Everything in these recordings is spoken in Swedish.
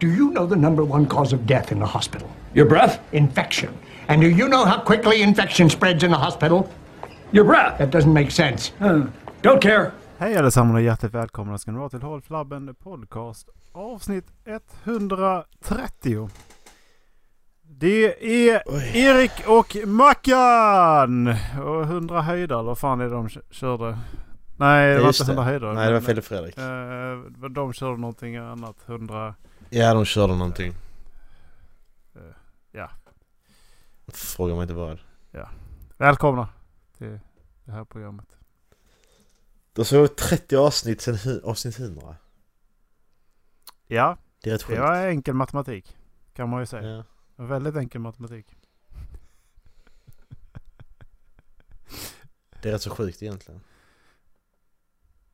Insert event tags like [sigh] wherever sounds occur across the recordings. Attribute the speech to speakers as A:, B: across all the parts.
A: Do you know the number one cause of death in the hospital?
B: Your breath?
A: Infection. And do you know how quickly infection spreads in the hospital?
B: Your breath?
A: That doesn't make sense.
B: Uh, don't care.
C: Hej allesammans och hjärtligt välkomna ska ni vara till Håll Flabben Podcast avsnitt 130. Det är Erik och Mackan! Och 100 höjder eller vad fan är det de kö- körde? Nej det
D: Ja,
C: var inte
D: det.
C: 100 höjder.
D: Nej det var Filip Fredrik.
C: eh, de körde någonting annat. 100...
D: Ja de körde någonting.
C: ja.
D: Fråga mig inte vad.
C: Välkomna till det här programmet.
D: Det såg 30 avsnitt sen avsnitt 100.
C: Ja,
D: Det är rätt
C: det
D: sjukt.
C: var enkel matematik. Kan man ju säga.
D: Ja.
C: Väldigt enkel matematik.
D: Det är rätt så sjukt egentligen.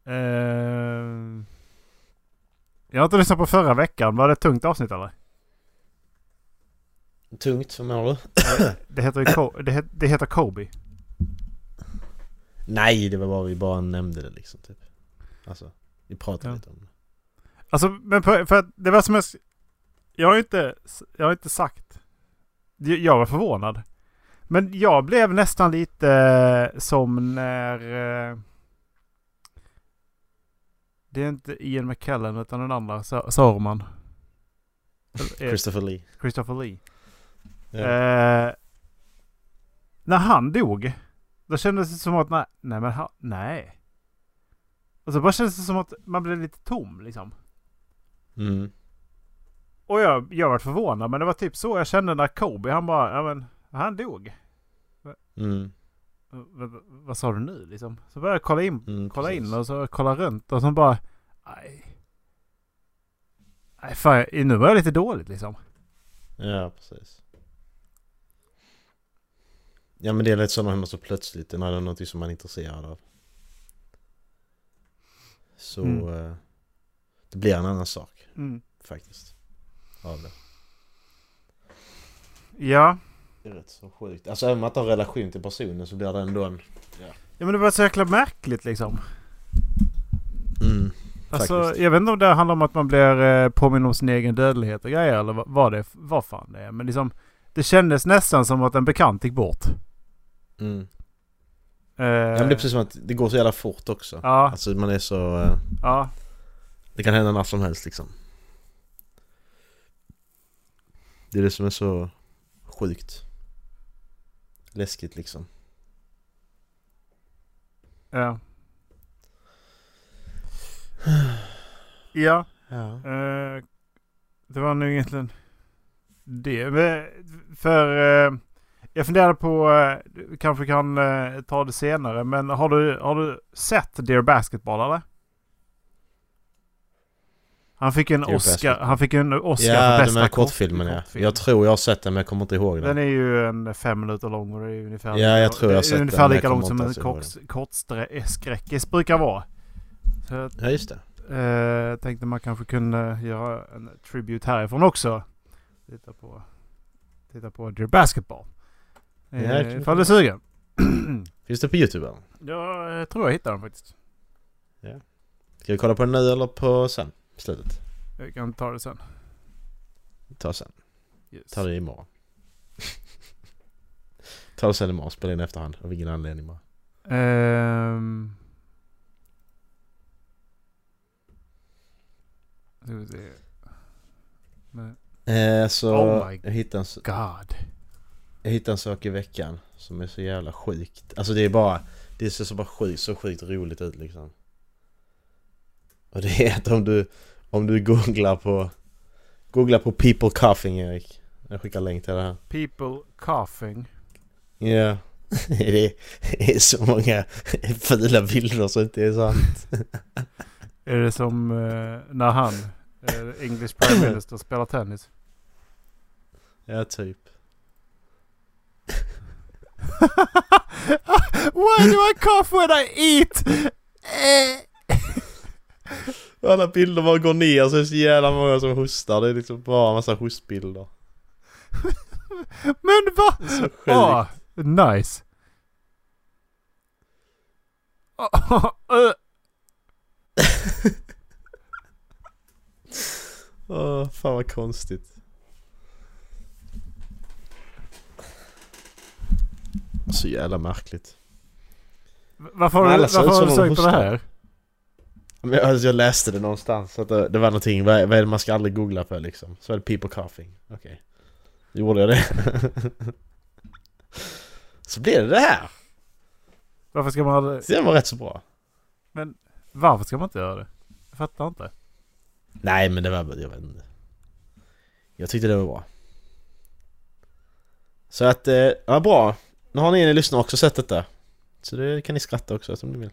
C: Eh, jag har inte lyssnat på förra veckan. Var det ett tungt avsnitt eller?
D: Tungt, vad menar du?
C: Det heter, ju Ko- det, het- det heter Kobe.
D: Nej det var bara vi bara nämnde det liksom typ. Alltså, vi pratade
C: Ja.
D: lite om det.
C: Alltså, men på, för att det var som jag... Jag har inte, jag har inte sagt... Jag var förvånad. Men jag blev nästan lite eh, som när... Det är inte Ian McKellen utan den andra, Sa- Saruman. Eh,
D: Christopher Lee.
C: Christopher Lee.
D: Ja.
C: Eh, när han dog. Då kändes det som att nej, nej men han, nej. Och så bara kändes det som att man blev lite tom liksom.
D: Mm.
C: Och jag, jag var förvånad men det var typ så jag kände när Kobe han bara, ja men han dog.
D: Mm.
C: V- v- vad sa du nu liksom? Så började jag kolla in,
D: Mm,
C: kolla
D: precis.
C: in och så kolla runt och så bara, nej. Nej fan, nu var jag lite dåligt liksom.
D: Ja precis. Ja men det är lite så när man så plötsligt när det är något som man är intresserad av. Så
C: Mm.
D: eh, det blir en annan sak
C: Mm.
D: faktiskt. Av det.
C: Ja.
D: Det är rätt så sjukt. Alltså även om man inte har relation till personen så blir det ändå en...
C: Ja men det var så jäkla märkligt liksom.
D: Mm,
C: Alltså,
D: faktiskt.
C: jag vet inte om det handlar om att man blir eh, påminn om sin egen dödlighet och grejer eller vad, vad det vad fan det är. Men liksom, det kändes nästan som att en bekant gick bort.
D: Mm.
C: Eh,
D: Ja men det är precis som att det går så jävla fort också.
C: Ja,
D: Alltså man är så... eh,
C: ja.
D: Det kan hända när som helst liksom. Det är det som är så sjukt. Läskigt liksom.
C: Ja. Ja,
D: Ja.
C: eh, det var nog egentligen det. För eh, jag funderade på, du kanske kan ta det senare, men har du, har du sett Dear Basketball eller? Han fick en Oscar, han fick en Oscar
D: Ja,
C: för
D: den
C: bästa kort-
D: kortfilmen ja.
C: kortfilm.
D: Jag tror jag har sett den men jag kommer inte ihåg den.
C: Den är ju en fem minuter lång och det är ungefär,
D: Ja, jag tror jag har sett
C: ungefär
D: den,
C: lika långt som en kortskräckis brukar vara. Så
D: Ja just det.
C: eh, tänkte man kanske kunde göra en tribute härifrån också. Titta på, titta på Dear Basketball.
D: Ja,
C: Eh, ifall du är sugen. [clears throat]
D: Finns det på Youtube eller?
C: ja, jag tror jag hittar den faktiskt.
D: Ska vi kolla på den nu eller på sen? Slutet?
C: Jag kan ta det sen.
D: Ta sen.
C: Yes.
D: Ta det imorgon. [laughs] Ta det sen imorgon, spela in efterhand av ingen anledning bara.
C: Ehm. Ska vi se. Men,
D: Eh, så
C: Oh my
D: jag, hittade en,
C: God.
D: jag hittade en sak i veckan som är så jävla sjukt. Alltså det är bara, det ser så bara sjukt, så sjukt roligt ut liksom. Och det är att om du, om du googlar på, googlar på people coughing Erik. Jag skickar länk till det här.
C: People coughing.
D: Ja. det, [laughs] är, det är så många fula bilder som inte är sant. [laughs]
C: Är det som eh, när han, eh, English Prime Minister, spelar tennis?
D: Ja, typ. [laughs]
C: Why do I cough when I eat?
D: Alla bilder bara går ner så är det så jävla många som hostar. Det är liksom bara en massa hostbilder.
C: Men va?
D: Det är så sjukt.
C: Ah, nice. [laughs]
D: Åh, fan vad konstigt. Så jävla märkligt.
C: Varför har du, varför har du sökt på det
D: hostar.
C: här?
D: Men jag, alltså, jag läste det någonstans att det, det var någonting, vad, vad är det man ska aldrig googla på liksom? Så är det people coughing, okej. Då gjorde jag det. [laughs] så blev det det här!
C: Varför ska man ha det?
D: Så det var rätt så bra.
C: Varför ska man inte göra det? Jag fattar inte.
D: Nej men det var, jag vet inte. Jag tyckte det var bra. Så att, eh, ja bra. Nu har ni, ni lyssnare också sett detta. Så det kan ni skratta också om ni vill.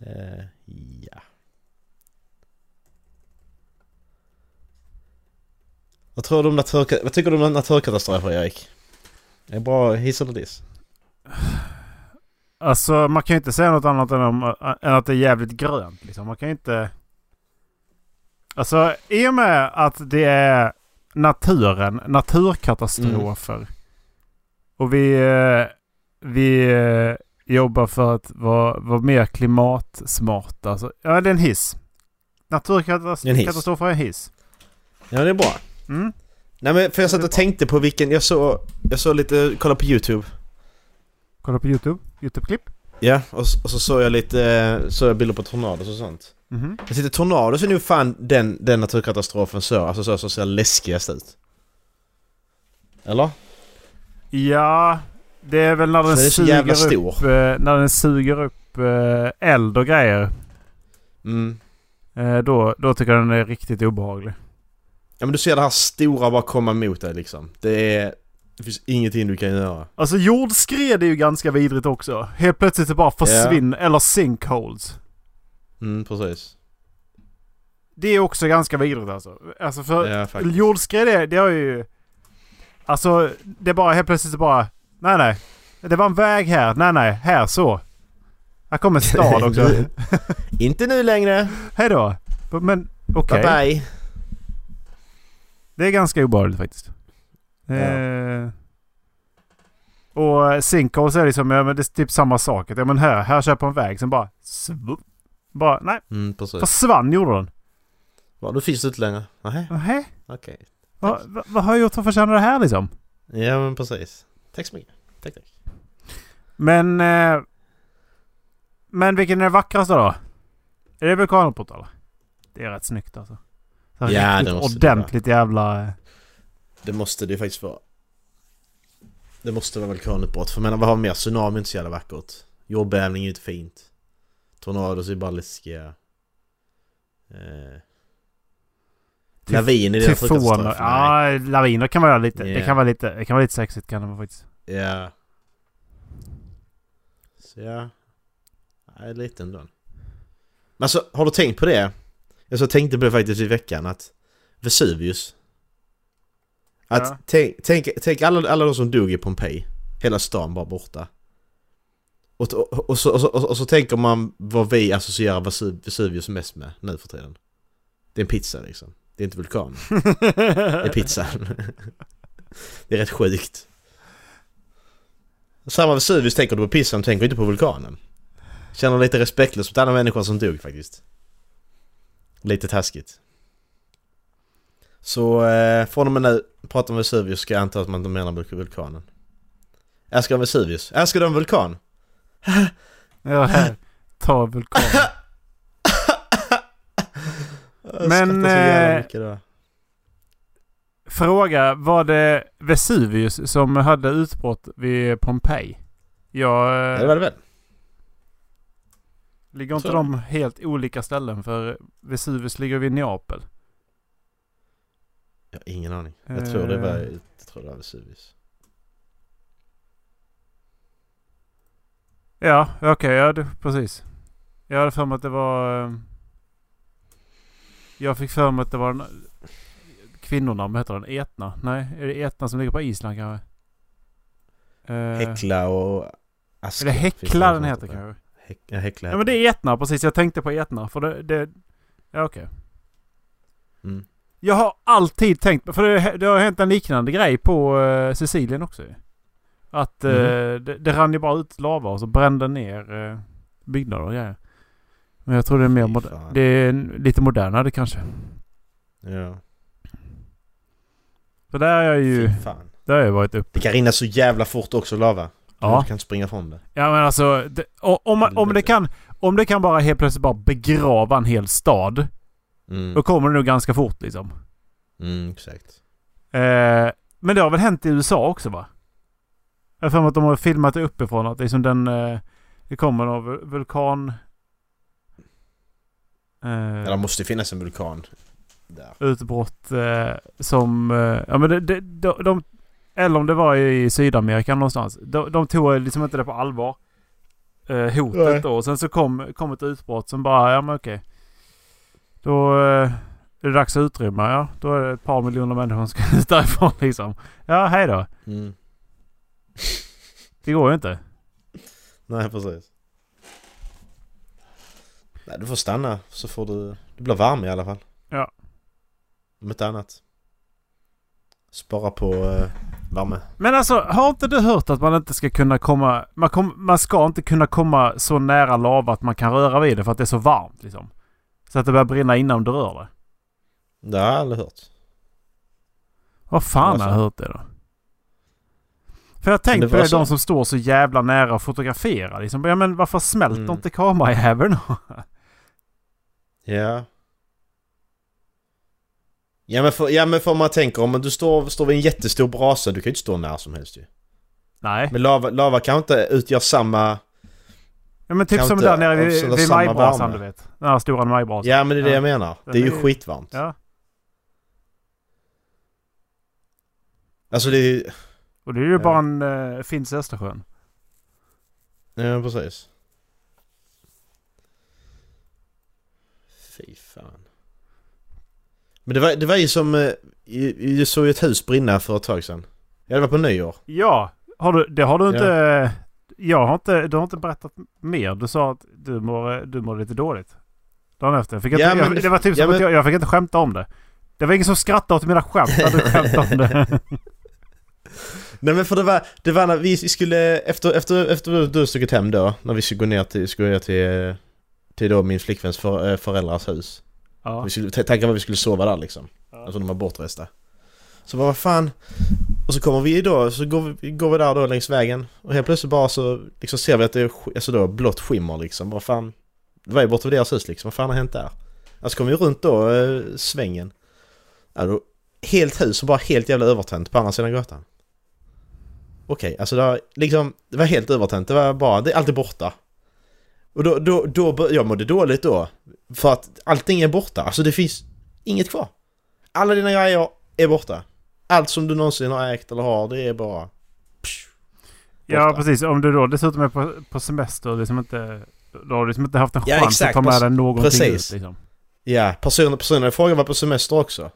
D: Eh, ja. Vad tror du om naturka- vad tycker du om naturkatastrofer Erik? Är det bra hiss eller diss?
C: Alltså man kan ju inte säga något annat än, om, än att det är jävligt grönt. Liksom. Man kan ju inte... Alltså i och med att det är naturen, naturkatastrofer. Och vi, eh, vi eh, jobbar för att vara, vara mer klimatsmarta. Alltså, ja, det är en hiss. Naturkatastrofer är en hiss.
D: Ja det är bra.
C: Mm.
D: Nej men för jag satt och tänkte på vilken, jag såg, jag såg lite, kolla på YouTube.
C: Kolla på YouTube. YouTube-klipp.
D: Ja, och, och så såg jag lite, eh, såg jag bilder på tornados och sånt.
C: Mhm.
D: Jag tyckte tornados är nog fan den, den naturkatastrofen så, alltså så som ser läskigast ut. Eller?
C: Ja, det är väl när den
D: är
C: suger upp, eh, när den suger upp eh, eld och grejer.
D: Mm.
C: Eh, då, då tycker jag den är riktigt obehaglig.
D: Ja men du ser det här stora bara komma mot dig liksom. Det är... Det finns ingenting du kan göra.
C: Alltså jordskred är ju ganska vidrigt också. Helt plötsligt det bara försvinner. Eller sinkholes.
D: Mm, precis.
C: Det är också ganska vidrigt alltså. Alltså för
D: Ja,
C: jordskred det, det har ju... Alltså det är bara helt plötsligt bara... Nej nej. Det var en väg här. Nej nej. Här så. Här kommer en stad [laughs] också.
D: Inte nu längre.
C: Hej då. Men okej.
D: Bye bye.
C: Det är ganska obehagligt faktiskt. Eh, och sinkholes är liksom, ja, men det är typ samma sak. Ja, men här, här kör jag på en väg som bara... Svup, bara, nej.
D: Mm, precis.
C: Försvann gjorde den.
D: Ja, då finns det inte längre. Nej,
C: Nähä?
D: okej.
C: Vad vad- vad har jag gjort för att förtjäna det här liksom?
D: Ja men precis. Tack så mycket. Tack tack.
C: Men... Eh, men vilken är den vackraste då? Är det vulkanutbrott eller? Det är rätt snyggt alltså. Så
D: Ja, det måste det
C: ordentligt jävla... eh,
D: Det måste det ju faktiskt vara. Det måste vara vulkanutbrott. För menar, vad har vi mer? Tsunami är inte så jävla vackert. Jordbävning är ju inte fint. Tornados är bara läskiga. Eh. Lavin är det
C: Tyfoner. Ja, laviner kan vara lite... Det
D: Yeah.
C: kan vara lite, det kan vara lite sexigt kan det vara faktiskt.
D: Ja. Så ja. Nej, lite ändå. Men alltså, har du tänkt på det? Jag så tänkte på det faktiskt i veckan att Vesuvius. Att
C: Ja.
D: tänk, tänk, tänk alla, alla de som dog i Pompeji. Hela stan bara borta. Och, och, och, så, och, så, och så tänker man vad vi associerar Vesu- Vesuvius mest med nu för tiden. Det är en pizza liksom. Det är inte vulkan. [laughs] Det är pizzan. [laughs] det är rätt sjukt. Samma Vesuvius tänker du på pizzan, tänker inte på vulkanen. Känner lite respektlöst mot alla människor som dog faktiskt. Lite taskigt. Så eh, från och med nu, pratar om Vesuvius ska jag anta att man inte menar vul- vulkanen. Älskar de Vesuvius? Älskar de vulkan?
C: Ja, [laughs] här. Ta vulkan. [laughs] Men, eh. Fråga, var det Vesuvius som hade utbrott vid Pompeji? Jag...
D: Ja, det var det väl?
C: ligger inte
D: så.
C: de helt olika ställen? För Vesuvius ligger vid Neapel.
D: Jag har ingen aning. Jag tror det var,
C: Eh.
D: jag tror det var Vesuvius.
C: Ja, okej, ja det, precis. Jag hade för mig att det var... eh, Jag fick för mig att det var. Kvinnorna, vad heter den? Etna? Nej, är det Etna som ligger på Island kanske? Eh,
D: Häckla och
C: det
D: finns
C: Häckla den heter kanske?
D: Häck, ja, Häckla
C: Ja men det är Etna, precis. Jag tänkte på Etna. För det... det ja okej.
D: Mm.
C: Jag har alltid tänkt, för det, det har hänt en liknande grej på uh, Sicilien också. Att eh,
D: Mhm.
C: det, det rann ju bara ut lava och så brände ner uh, byggnader och grejer. Men jag tror det är mer. Det är lite modernare kanske.
D: Ja.
C: För där har jag ju...
D: Fy fan.
C: Där har jag varit uppe.
D: Det kan rinna så jävla fort också lava.
C: Ja.
D: Du kan springa från det.
C: Ja men alltså, det, om, om, det kan, om det kan bara helt plötsligt bara begrava en hel stad.
D: Mm.
C: Då kommer det nog ganska fort liksom.
D: Mm, exakt.
C: Eh, men det har väl hänt i USA också va? Jag har för mig att de har filmat det uppifrån. Att det är som den... Eh, det kommer någon vul- vulkan... Eh,
D: Ja, det måste finnas en vulkan där.
C: utbrott eh, som... Eh, ja men det, det, de, de... Eller om det var i Sydamerika någonstans. De, de tog liksom inte det på allvar. Eh, hotet
D: Nej.
C: då. Och sen så kom, kom ett utbrott som bara, ja men okej. Då eh, är det dags att utrymma. Ja, då är det ett par miljoner människor som ska ut därifrån liksom. Ja, hej då.
D: Mm.
C: Det går ju inte.
D: Nej, precis. Nej, du får stanna så får du... Det blir varm i alla fall. Om inte annat. Spara på eh, värme.
C: Men alltså, har inte du hört att man inte ska kunna komma... Man, kom, man ska inte kunna komma så nära lava att man kan röra vid det för att det är så varmt liksom. Så att det börjar brinna innan du rör det.
D: Det har jag aldrig hört.
C: Vad fan
D: Alltså.
C: har jag hört det då? För jag tänkte på
D: var
C: det,
D: så-
C: de som står så jävla nära och fotograferar liksom. Ja men varför smälter
D: Mm.
C: inte kamerajäveln?
D: Ja. Ja men, för, ja men för man tänker om du står, står vid en jättestor brasa, du kan ju inte stå när som helst ju.
C: Nej.
D: Men lava, lava kan inte utgöra samma...
C: Ja men typ som där nere vid, vid majbrasan du vet. Den här stora majbrasan.
D: Ja men det är det
C: Ja.
D: jag menar. Det är ju skitvarmt.
C: Ja.
D: Alltså det är ju...
C: Och det är ju
D: Ja.
C: bara en uh, finns Östersjön.
D: Ja precis. Fy fan. Men det var, det var ju som... eh, Jag såg ju ett hus brinna för ett tag sedan. Ja det var på nyår.
C: Ja, har du, det har du
D: Ja.
C: inte... Jag har inte... Du har inte berättat mer. Du sa att du mår, du mår lite dåligt. Dagen efter. Fick jag,
D: Ja,
C: inte,
D: men-
C: jag, det var typ
D: ja,
C: som att
D: men-
C: jag, jag fick inte skämta om det. Det var ingen som skrattade åt mina skämt när du [laughs] skämtade om det.
D: Nej men för det var, det var när vi, skulle, efter, efter, efter du, stuckit hem då, när vi skulle gå ner till, skulle ner till, till då min flickväns för, eh, föräldrars hus.
C: Ja.
D: Vi skulle tänka vad vi skulle sova där liksom.
C: Ja.
D: Alltså de var bortresta. Så vad fan. Och så kommer vi då, så går vi, går vi där då längs vägen. Och helt plötsligt bara så liksom ser vi att det är alltså då, blått skimmer liksom. Vad fan. Det var ju borta vid deras hus liksom. Vad fan har hänt där? Alltså kommer vi runt då eh, svängen. Ja, då, helt hus och bara helt jävla övertänt på andra sidan gatan. Okej, alltså det var liksom, det var helt övertänt. Det var bara, det är alltid borta. Och då, då, då, jag mådde dåligt då. För att allting är borta. Alltså det finns inget kvar. Alla dina grejer är borta. Allt som du någonsin har ägt eller har, det är bara... Psh,
C: ja, precis. Om du då dessutom är på, på semester och liksom inte... Då har du liksom inte haft en
D: Ja,
C: chans
D: exakt.
C: att ta med dig någonting
D: Precis.
C: ut liksom.
D: Ja, personen, personen i fråga var på semester också.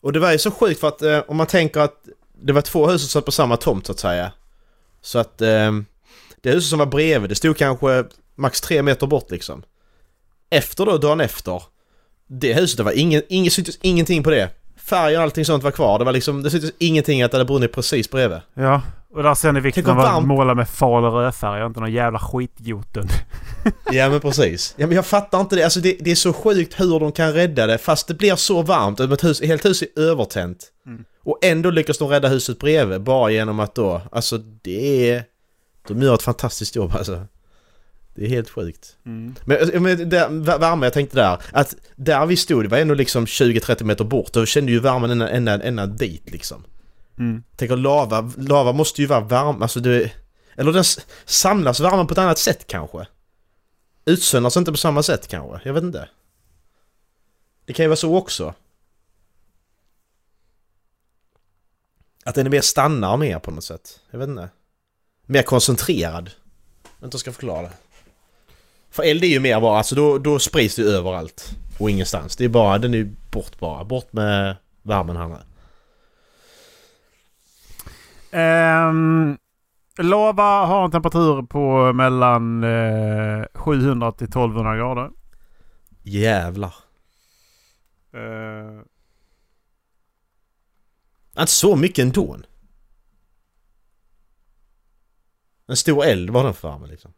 D: Och det var ju så sjukt för att eh, om man tänker att det var två hus som satt på samma tomt så att säga. Så att eh, det huset som var bredvid, det stod kanske max tre meter bort liksom. Efter då, dagen efter. Det huset, det var ingen, ingen, syntes ingenting på det. Färgen och allting sånt var kvar. Det var liksom, det syntes ingenting att det hade brunnit precis bredvid.
C: Ja, och där ser ni vikten av att måla med fal och rödfärg och inte någon jävla skitjotun.
D: Ja men precis. Ja men jag fattar inte det. Alltså det, det är så sjukt hur de kan rädda det fast det blir så varmt. Ett hus, helt hus är övertänt.
C: Mm.
D: Och ändå lyckas de rädda huset bredvid bara genom att då, alltså det är... De gör ett fantastiskt jobb alltså. Det är helt sjukt.
C: Mm.
D: Men, men det, värme, jag tänkte där, att där vi stod, det var ändå liksom 20-30 meter bort och kände ju värmen ända, ända, ända dit liksom.
C: Mm.
D: Tänk lava, lava måste ju vara varm, alltså det... Eller den samlas värmen på ett annat sätt kanske? Utsöndras inte på samma sätt kanske? Jag vet inte. Det kan ju vara så också. Att den är mer stannar mer på något sätt. Jag vet inte. Mer koncentrerad. Jag inte ska förklara det. För eld är ju mer bara, alltså då, då sprids det överallt. Och ingenstans. Det är bara, den är ju bort bara. Bort med värmen här nu.
C: Ehm, lava har en temperatur på mellan eh, 700 till 1200 grader.
D: Jävlar.
C: Eh,
D: Inte så mycket ändå. En stor eld var den för värme liksom.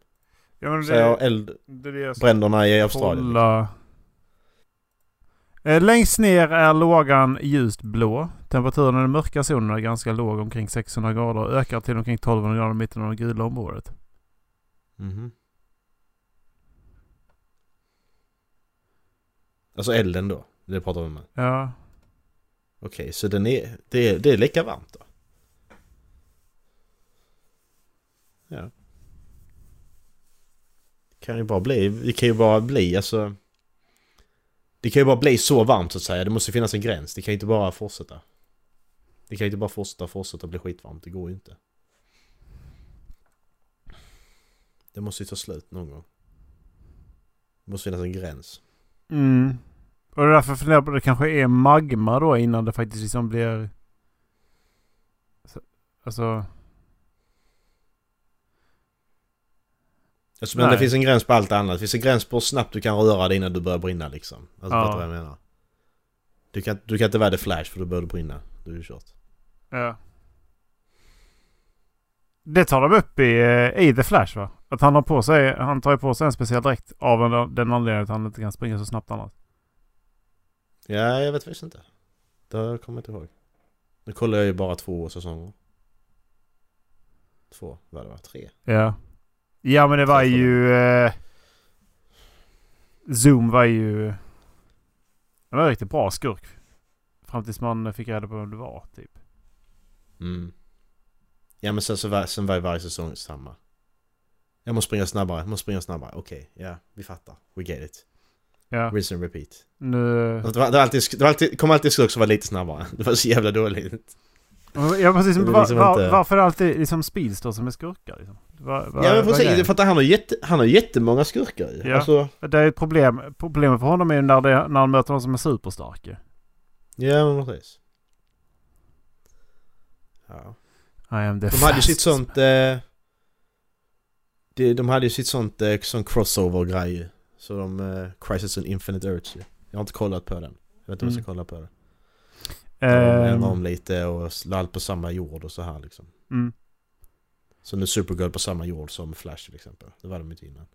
C: Ja, men
D: Så
C: det,
D: eld,
C: det är det jag ska
D: bränderna i Australien.
C: kolla. Eh, längst ner är lågan ljust blå. Temperaturen i den mörka zonen är ganska låg, omkring 600 grader. och Ökar till omkring 1200 grader i mitten av det gula området.
D: Mhm. Alltså elden då? Det pratar vi om.
C: Ja.
D: Okej, så den är, det, är, det är lika varmt då? Ja. Det kan ju bara bli, det kan ju bara bli alltså... Det kan ju bara bli så varmt så att säga. Det måste finnas en gräns. Det kan ju inte bara fortsätta. Det kan ju inte bara fortsätta, fortsätta bli skitvarmt. Det går ju inte. Det måste ju ta slut någon gång. Det måste finnas en gräns.
C: Mm. Och det är därför jag funderar på det kanske är magma då innan det faktiskt liksom blir... Alltså...
D: Alltså, men det finns en gräns på allt annat. Det finns en gräns på hur snabbt du kan röra dig innan du börjar brinna liksom. Alltså
C: Ja.
D: vad jag menar? Du kan, du kan inte vara The Flash för då börjar du brinna. Du är ju kört.
C: Ja. Det tar de upp i, eh, i The Flash va? Att han har på sig, han tar ju på sig en speciell dräkt av en, den anledningen att han inte kan springa så snabbt annars.
D: Ja, jag vet faktiskt inte. Det kommer jag inte ihåg. Nu kollar jag ju bara två säsonger. Två, vad det var? Tre?
C: Ja. Ja men det var ju... Eh, Zoom var ju... Det var en riktigt bra skurk. Fram tills man fick reda på vem det var typ.
D: Mm. Ja men sen så var, sen var ju varje säsong samma. Jag måste springa snabbare, jag måste springa snabbare. Okej, ja, vi fattar. We get it.
C: Ja.
D: Rinse and repeat.
C: Nu...
D: Det, var, det, var alltid, det var alltid, kom alltid skurk som var lite snabbare. [laughs] Det var så jävla dåligt.
C: Ja precis. Var,
D: liksom
C: var,
D: inte-
C: varför alltid liksom speedster som är skurkar? Liksom? Var,
D: Ja men precis, för att han har, jätte, han har jättemånga skurkar ju.
C: Ja.
D: Alltså,
C: Det är ett problem. Problemet för honom är ju när, det, när han möter någon som är superstark ju.
D: ja men precis. Ja.
C: I am the
D: De hade ju sitt sånt... Eh, det, de hade ju sitt sånt eh, sån crossover-grej. Så de... Eh, Crisis on Infinite Earths ju. Jag har inte kollat på den. Jag vet inte om jag ska kolla på det. De
C: Ehm,
D: ändrar om lite och allt på samma jord och så här liksom.
C: mm.
D: Så nu är Supergirl på samma jord som Flash till exempel. Det var de inte innan.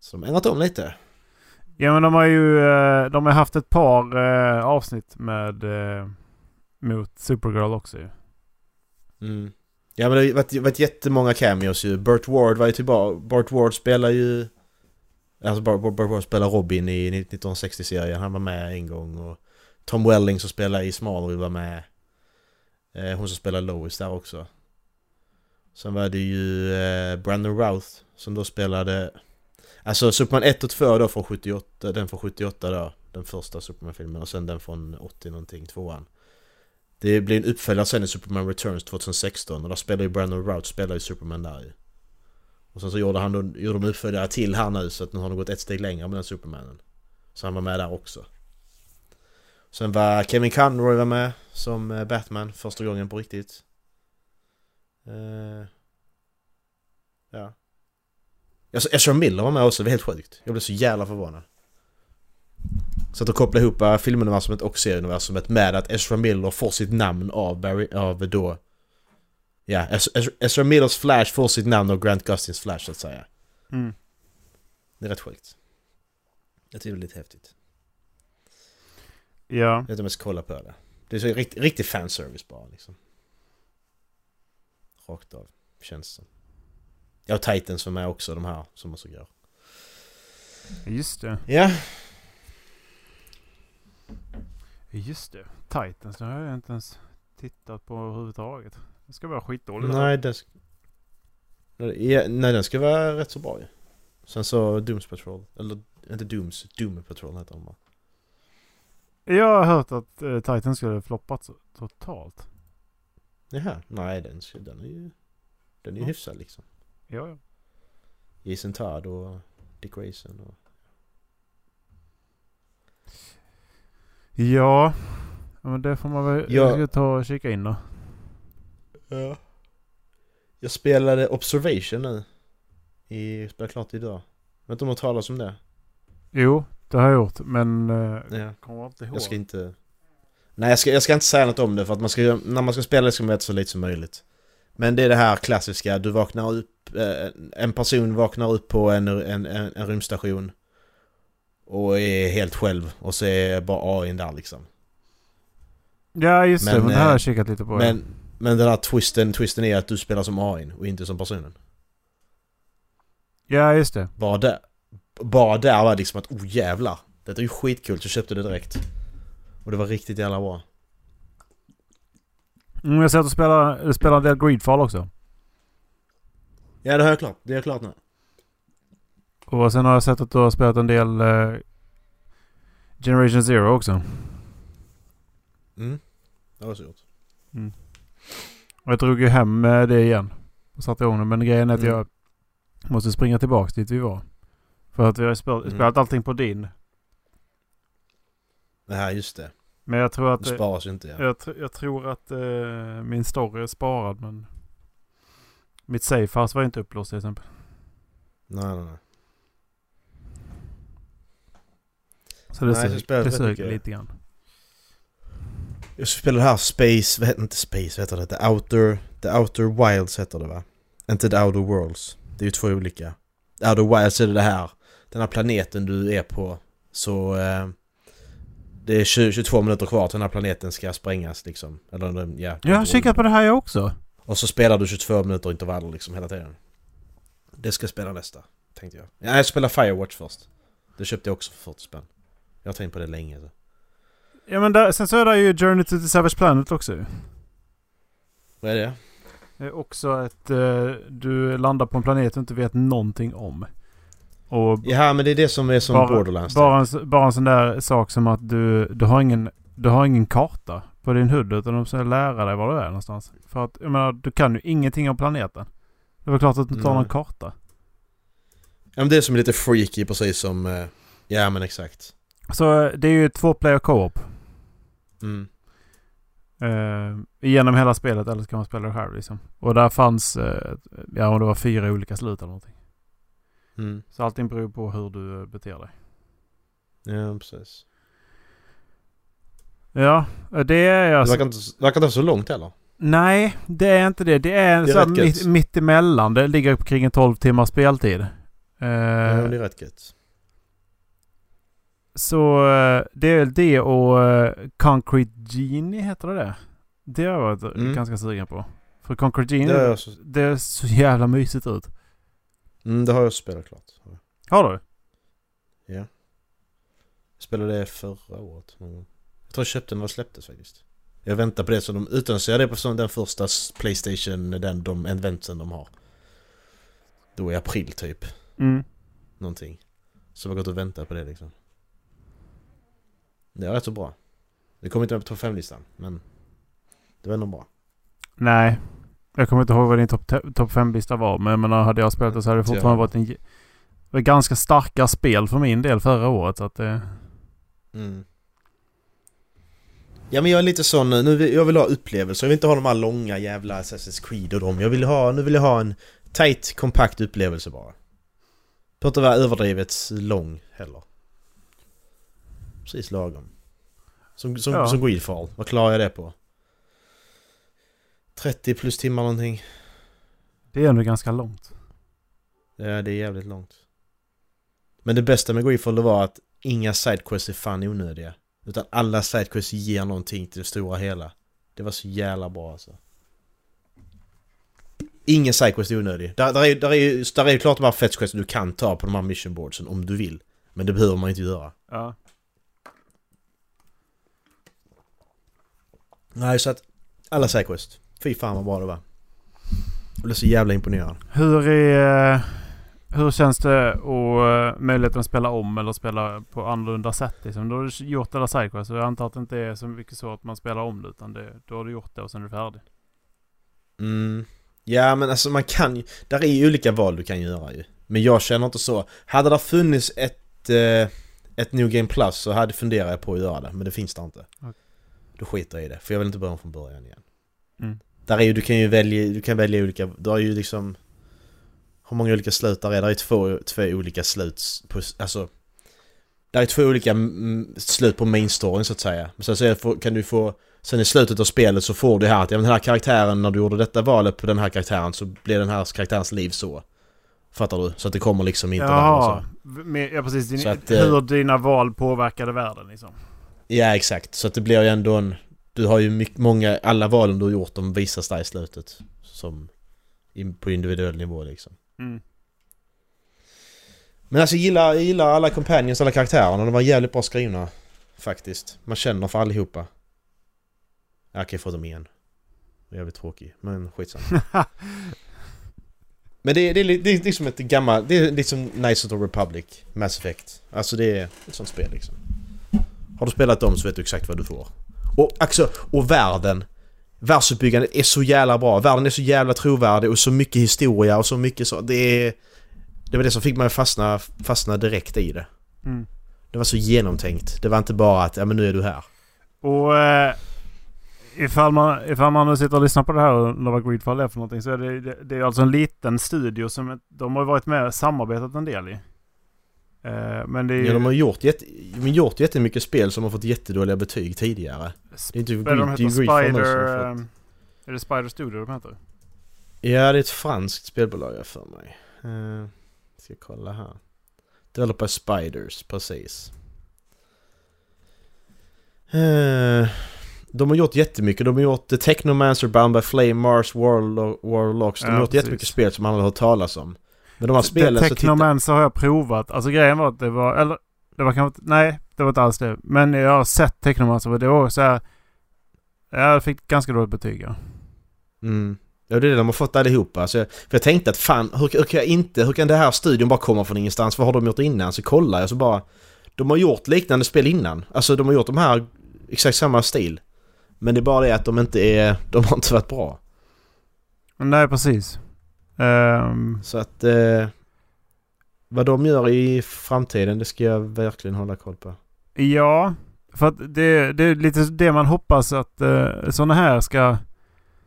D: Så de har ändrat om lite.
C: Ja men de har ju eh, de har haft ett par eh, avsnitt med eh, mot Supergirl också ju.
D: Mm. Ja men det har varit, varit jättemånga cameos ju. Burt Ward var ju tillbaka. Burt Ward spelar ju... Alltså Burt Burt Ward spelar Robin i 1960-serien. Han var med en gång och... Tom Welling som spelar i Smallville var med. Eh, hon som spelar Lois där också. Sen var det ju eh, Brandon Routh som då spelade... Alltså Superman 1 och 2 då från 78, den från 78 då. Den första Superman-filmen och sen den från 80 någonting, tvåan. Det blir en uppföljare sen i Superman Returns 2016 och där spelar ju Brandon Routh spelar ju Superman där ju. Och sen så gjorde han då, gjorde de uppföljare till här nu så att nu har de gått ett steg längre med den Supermanen. Så han var med där också. Sen var Kevin Conroy var med som eh, Batman första gången på riktigt. Eh, ja. Alltså Ezra Miller var med också, det var helt sjukt. Jag blev så jävla förvånad. Så att koppla ihop eh, filmuniversumet och serieuniversumet med att Ezra Miller får sitt namn av Barry, av då... Ja, Ez- Ez- Ezra Millers Flash får sitt namn av Grant Gustins Flash så att säga.
C: Mm.
D: Det är rätt sjukt. Jag tycker det är lite häftigt.
C: Ja.
D: Jag vet inte om jag ska kolla på det. Det är så rikt, riktig fanservice bara liksom. Rakt av, känns det som. Ja, Titans var med också, de här som också går.
C: Just det.
D: Ja,
C: Just det. Titans, det har jag inte ens tittat på överhuvudtaget. Det ska vara skitdåligt.
D: nej den ska... Ja, nej den ska vara rätt så bra ju. Sen så Dooms Patrol, eller inte Dooms, Doom Patrol heter de bara.
C: Jag har hört att uh, Titans skulle floppat så, totalt.
D: Jaha, nej den, den är ju... Den är ju
C: Ja.
D: hyfsad liksom.
C: Ja, ja.
D: Jason Todd och Dick Grayson och...
C: Ja. ja men det får man väl
D: Ja.
C: jag ska ta och kika in då.
D: Ja. Jag spelade Observation nu. I, spelade klart idag. Jag vet inte om du har talat om det?
C: Jo, det har jag gjort. Men uh,
D: Ja.
C: kommer inte ihåg.
D: Jag ska inte... Nej jag ska, jag ska inte säga något om det för att man ska, när man ska spela det ska man veta så lite som möjligt. Men det är det här klassiska, du vaknar upp, eh, en person vaknar upp på en, en, en, en rymdstation. och är helt själv och så är bara AI där liksom.
C: Ja just det,
D: Men,
C: men det här har
D: eh,
C: jag kikat lite på.
D: Men, men den här twisten, twisten är att du spelar som AI och inte som personen.
C: ja just det.
D: Bara där, bara där var det liksom att oh jävlar. Detta är ju skitkul så jag köpte det direkt. Och det var riktigt jävla bra.
C: Mm, jag ser att du spelar, spelar en del Greedfall också.
D: Ja det har jag klart, det är klart nu.
C: Och sen har jag sett att du har spelat en del eh, Generation Zero också.
D: Mm. Det har jag också gjort.
C: Och jag drog ju hem eh, det igen. Och satte igång det. Men grejen är att
D: Mm.
C: jag måste springa tillbaks dit vi var. För att vi har
D: Mm.
C: spelat allting på din.
D: Här, just det.
C: Men jag tror att...
D: Det sparas ju inte ja.
C: Jag, tr- jag tror att eh, min story är sparad men... Mitt safehouse var inte upplåst till exempel.
D: Nej nej nej.
C: Så det,
D: Nej,
C: det suger lite grann.
D: Jag spelar det här Space, vad heter inte Space, vad heter det? The Outer, The Outer Wilds heter det va? Inte The Outer Worlds. Det är ju två olika. The Outer Wilds är det här, den här planeten du är på. Så eh, det är 20, 22 minuter kvar till den här planeten ska sprängas liksom. Eller ja.
C: Jag har kikat på det här jag också.
D: Och så spelar du 22 minuter intervaller liksom hela tiden. Det ska jag spela nästa, tänkte jag. Ja, jag spelar Firewatch först. Det köpte jag också för 40 spänn. Jag har tänkt på det länge. Så.
C: Ja men där, sen så är det ju Journey to the Savage Planet också.
D: Vad är det?
C: Det är också att eh, du landar på en planet du inte vet någonting om. Och
D: Ja men det är det som är som
C: bara,
D: Borderlands. typ.
C: bara, en, bara en sån där sak som att du, du, har ingen, du har ingen karta på din hud utan de ska lära dig var du är någonstans. För att jag menar, du kan ju ingenting om planeten. Det väl klart att du inte har någon karta.
D: Ja men det är som lite freaky precis som... eh, Ja men exakt.
C: Så eh, det är ju två player co-op.
D: Mm.
C: Eh, genom hela spelet eller så kan man spela det själv liksom. Och där fanns, eh, ja om det var fyra olika slut eller någonting.
D: Mm.
C: Så allting beror på hur du eh, beter dig.
D: Ja precis.
C: Ja, eh, det är
D: Det
C: alltså...
D: verkar inte, det verkar inte så långt heller.
C: Nej, det är inte det. Det är,
D: Det är
C: så mitt, mitt emellan. Det ligger kring en 12 timmars speltid. Eh,
D: Ja, men det är rätt gött.
C: Så eh, det är väl det och eh, Concrete Genie heter det det? Det har jag varit
D: Mm.
C: ganska sugen på. För Concrete Genie,
D: Det har
C: det,
D: jag, så,
C: ser så jävla mysigt ut.
D: Mm, det har jag spelat klart.
C: Har du?
D: Ja. Jag spelade det förra året. Jag tror jag köpte den när det släpptes faktiskt. Jag väntar på det så de utannonserar det på den första Playstation, den de eventen de har. Då i april typ.
C: Mm.
D: Någonting. Så jag har gått och väntat på det liksom. Det var rätt så bra. Det kom inte med på topp 5-listan, men det var ändå bra.
C: Nej. Jag kommer inte ihåg vad din topp top 5-lista var. Men jag menar, hade jag spelat det så hade det fortfarande varit en ett ganska starka spel för min del förra året. Så att det...
D: Mm. Ja men jag är lite sån, nu vill, jag vill ha upplevelser, jag vill inte ha de här långa jävla Assassin's Creed och dem. Jag vill ha, nu vill jag ha en tight, kompakt upplevelse bara. Får inte vara överdrivet lång heller. Precis lagom. Som, som,
C: Ja.
D: som Greedfall, vad klarar jag det på? 30 plus timmar någonting.
C: Det är ändå ganska långt.
D: Ja, det är jävligt långt. Men det bästa med Greedfall det var att inga sidequests är fan onödiga. Utan alla sidequests ger någonting till det stora hela. Det var så jävla bra alltså. Ingen sidequest är onödig. Där, där, är, där, är, ju- där är ju klart de här fetchquests du kan ta på de här mission boardsen om du vill. Men det behöver man inte göra.
C: Ja.
D: Nej, så att alla sidequests. Fy fan vad bra det var. Jag blev så jävla imponerad.
C: Hur är... Hur känns det och möjligheten att spela om eller spela på annorlunda sätt? Liksom? Du har gjort alla sidequests så jag antar att det inte är så mycket så att man spelar om det utan det, då har du gjort det och sen är du färdig.
D: Mm. Ja men alltså man kan ju, där är ju olika val du kan göra ju. Men jag känner inte så. Hade det funnits ett, eh, ett New Game Plus så hade funderat jag på att göra det. Men det finns det inte.
C: Okej.
D: Då skiter jag i det. För jag vill inte börja om från början igen.
C: Mm.
D: Där är ju, du kan ju välja, du kan välja olika, du har ju liksom Hur många olika slut där är? Där är två, två olika slut på, alltså Där är två olika slut på main storyn så att säga. Men sen så det, kan du få Sen i slutet av spelet så får du här att ja, men den här karaktären när du gjorde detta valet på den här karaktären så blev den här karaktärens liv så. Fattar du? Så att det kommer liksom inte
C: Jaha. Med, ja precis. Din,
D: att, eh,
C: hur dina val påverkade världen liksom.
D: Ja exakt, så att det blir ju ändå en... Du har ju mycket, många, alla valen du har gjort de visas där i slutet. Som in, på individuell nivå liksom.
C: Mm.
D: Men alltså jag gillar, jag gillar alla companions, alla karaktärerna. De var jävligt bra skrivna. Faktiskt. Man känner för allihopa. Jag kan få dem igen. Jävligt tråkig, men skitsamma. [laughs] men det, är- det, li- det är liksom ett gammalt... Det är liksom Knights of the Republic, Mass Effect. Alltså det är ett sånt spel liksom. Har du spelat dem så vet du exakt vad du får. Och, alltså, och världen. Världsuppbyggandet är så jävla bra. Världen är så jävla trovärdig och så mycket historia och så mycket så... Det är... Det var det som fick mig att fastna, fastna direkt i det.
C: Mm.
D: Det var så genomtänkt. Det var inte bara att ja men nu är du här.
C: Och eh, ifall, man, ifall man nu sitter och lyssnar på det här och undrar vad Greedfall är för någonting så är det, det, det är alltså en liten studio som de har varit med och samarbetat en del i. Eh, men det är ju...
D: Ja, de har gjort, jätte, de gjort jättemycket spel som har fått jättedåliga betyg tidigare. Det är inte
C: de heter? Spider...
D: har fått-
C: eh, Är det Spider Studio de heter?
D: Ja, det är ett franskt spelbolag jag för mig. Uh, ska kolla här. Developer Spiders, precis. Eh, de har gjort jättemycket. De har gjort The Technomancer, Bound by Flame, Mars, Warlo- Warlocks. De har
C: Ja,
D: gjort jättemycket
C: precis.
D: spel som man har hört talas om. Men de här spelen så titta...
C: Technomancer har jag provat. Alltså grejen var att det var... Eller det var kanske. Nej, det var inte alls det. Men jag har sett Technomancer och det var så här... Jag fick ganska dåligt betyg ja.
D: Mm. Ja det är det de har fått allihopa. Alltså, för jag tänkte att fan, hur, hur kan jag inte, hur kan det här studion bara komma från ingenstans? Vad har de gjort innan? Så kollar jag så bara... De har gjort liknande spel innan. Alltså de har gjort de här exakt samma stil. Men det är bara det att de inte är... De har inte varit bra.
C: Nej, precis. Ehm,
D: Så att... Eh, vad de gör i framtiden, det ska jag verkligen hålla koll på.
C: ja, för att det, det är lite det man hoppas att uh, sådana här ska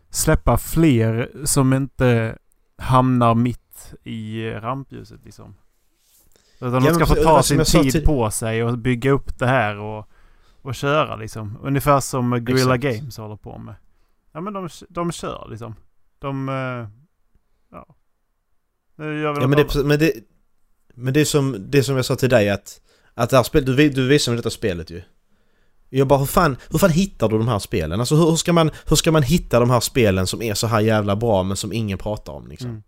C: släppa fler som inte hamnar mitt i eh, rampljuset liksom. Utan
D: Ja,
C: de ska få ta
D: som
C: sin tid på sig och bygga upp det här och, och köra liksom. Ungefär som Guerrilla. Games håller på med. Ja men de, de kör liksom. De... eh, ja. Nu gör vi
D: Ja men det, men det, men det är som, det som jag sa till dig att... Att det här spelet, du, du visar mig detta spelet ju. Jag bara hur fan, hur fan hittar du de här spelen? Alltså hur, hur, ska man, hur ska man hitta de här spelen som är så här jävla bra men som ingen pratar om liksom?
C: Mm.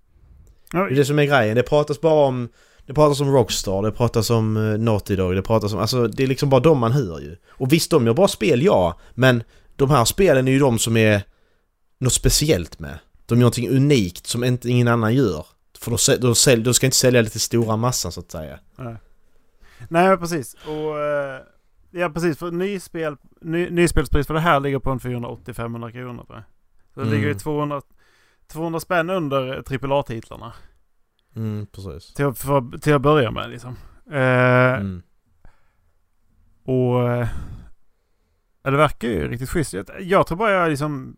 D: Det är det som är grejen. Det pratas bara om... Det pratas om Rockstar, det pratas om uh, Naughty Dog, det pratas om... Alltså det är liksom bara de man hör ju. Och visst, de gör bra spel, ja. Men de här spelen är ju de som är något speciellt med. De gör någonting unikt som inte ingen annan gör. För då, då, sälj, då ska inte sälja till stora massan så att säga.
C: Nej, Nej precis. Och, eh, ja precis. För nyspel, ny, nyspelspris för det här ligger på en 480-500 kronor. Så det
D: Mm.
C: ligger ju 200, 200 spänn under AAA-titlarna.
D: Mm, precis.
C: Till, för, till att börja med liksom. Eh,
D: Mm.
C: Och... eh, Ja, det verkar ju riktigt schysst. Jag, jag tror bara jag liksom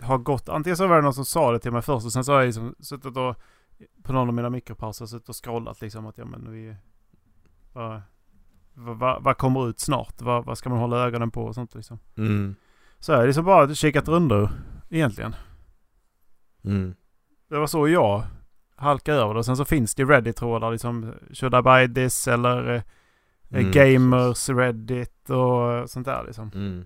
C: har gått... Antingen så var det någon som sa det till mig först och sen så har jag liksom suttit och på någon av mina mikropauser suttit och scrollat liksom att ja men vi... Vad, vad, vad, kommer ut snart? Vad, vad ska man hålla ögonen på och sånt liksom.
D: Mm.
C: Så jag har liksom bara kikat rundor egentligen.
D: Mm.
C: Det var så jag halkade över det. Och sen så finns det Reddit-trådar liksom. Should I buy this? Eller eh,
D: Mm,
C: Gamers Reddit och sånt där liksom.
D: Mm.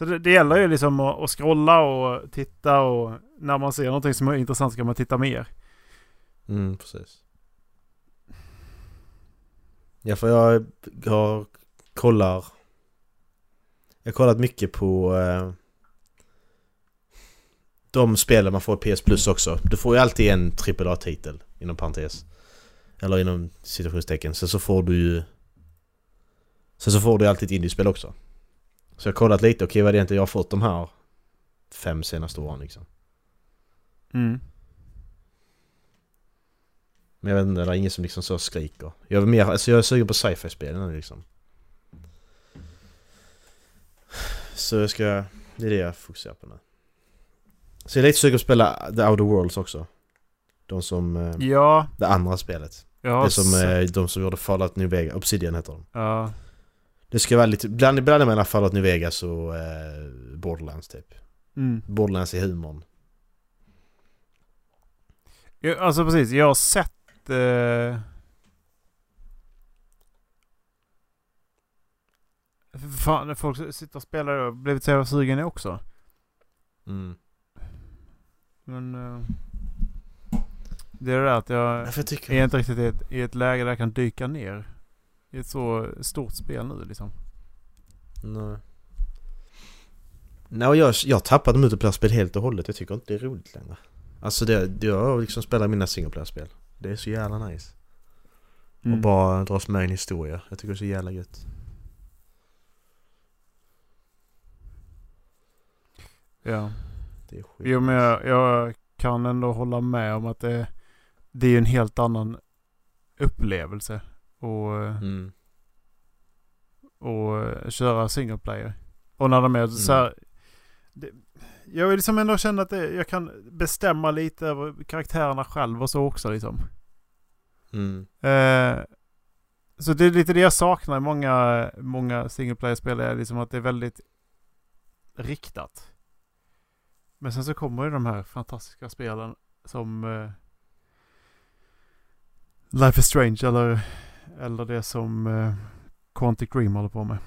C: Så det, det gäller ju liksom att, att scrolla och titta och när man ser någonting som är intressant så kan man titta mer.
D: Mm, precis. Ja, för jag har kollar... Jag har kollat mycket på eh, de spelen man får i PS Plus också. Du får ju alltid en AAA-titel inom parentes. Eller inom citationstecken. Sen så får du ju... Sen så får du alltid ett indiespel också. Så jag har kollat lite, okej vad är det egentligen jag har fått de här fem senaste åren liksom.
C: Mm.
D: Men jag vet inte, det är ingen som liksom så skriker. Jag är mer, alltså jag är sugen på sci-fi-spelen nu liksom. Så jag ska, det är det jag fokuserar på nu. Så jag är lite sugen på att spela The Outer Worlds också. De som, eh,
C: Ja,
D: det andra spelet.
C: har
D: Det som,
C: sett-
D: eh, de som gjorde Fallout New Vegas, Obsidian heter de.
C: ja.
D: Det ska vara lite, bland, bland mellan Fallout New Vegas och eh, Borderlands typ.
C: Mm.
D: Borderlands i humorn.
C: Ja, Alltså precis, jag har sett Eh... Fan, folk sitter och spelar och blivit så jävla sugen jag också.
D: Mm.
C: Men... Eh... Det är det där att jag
D: tycker
C: är inte riktigt i ett, i ett läge där jag kan dyka ner. I ett så stort spel nu liksom.
D: Nej. Nej, och jag, jag tappat multiplayer-spel helt och hållet. Jag tycker inte det är roligt längre. Alltså det, jag liksom spelar mina singleplayer-spel. Det är så jävla nice.
C: Mm.
D: Och bara dras med i en historia. Jag tycker det är så jävla gött.
C: Ja.
D: Det är skit.
C: Jo men jag, jag kan ändå hålla med om att det, det är en helt annan upplevelse. Och,
D: Mm.
C: och köra single player. Och när de är så här, det, Jag vill liksom ändå känna att det, jag kan bestämma lite över karaktärerna själv och så också liksom.
D: Mm.
C: Eh, så det är lite det jag saknar i många, många single player-spel. Är liksom att det är väldigt riktat. Men sen så kommer ju de här fantastiska spelen som eh, Life is Strange eller, eller det som eh, Quantic Dream håller på med.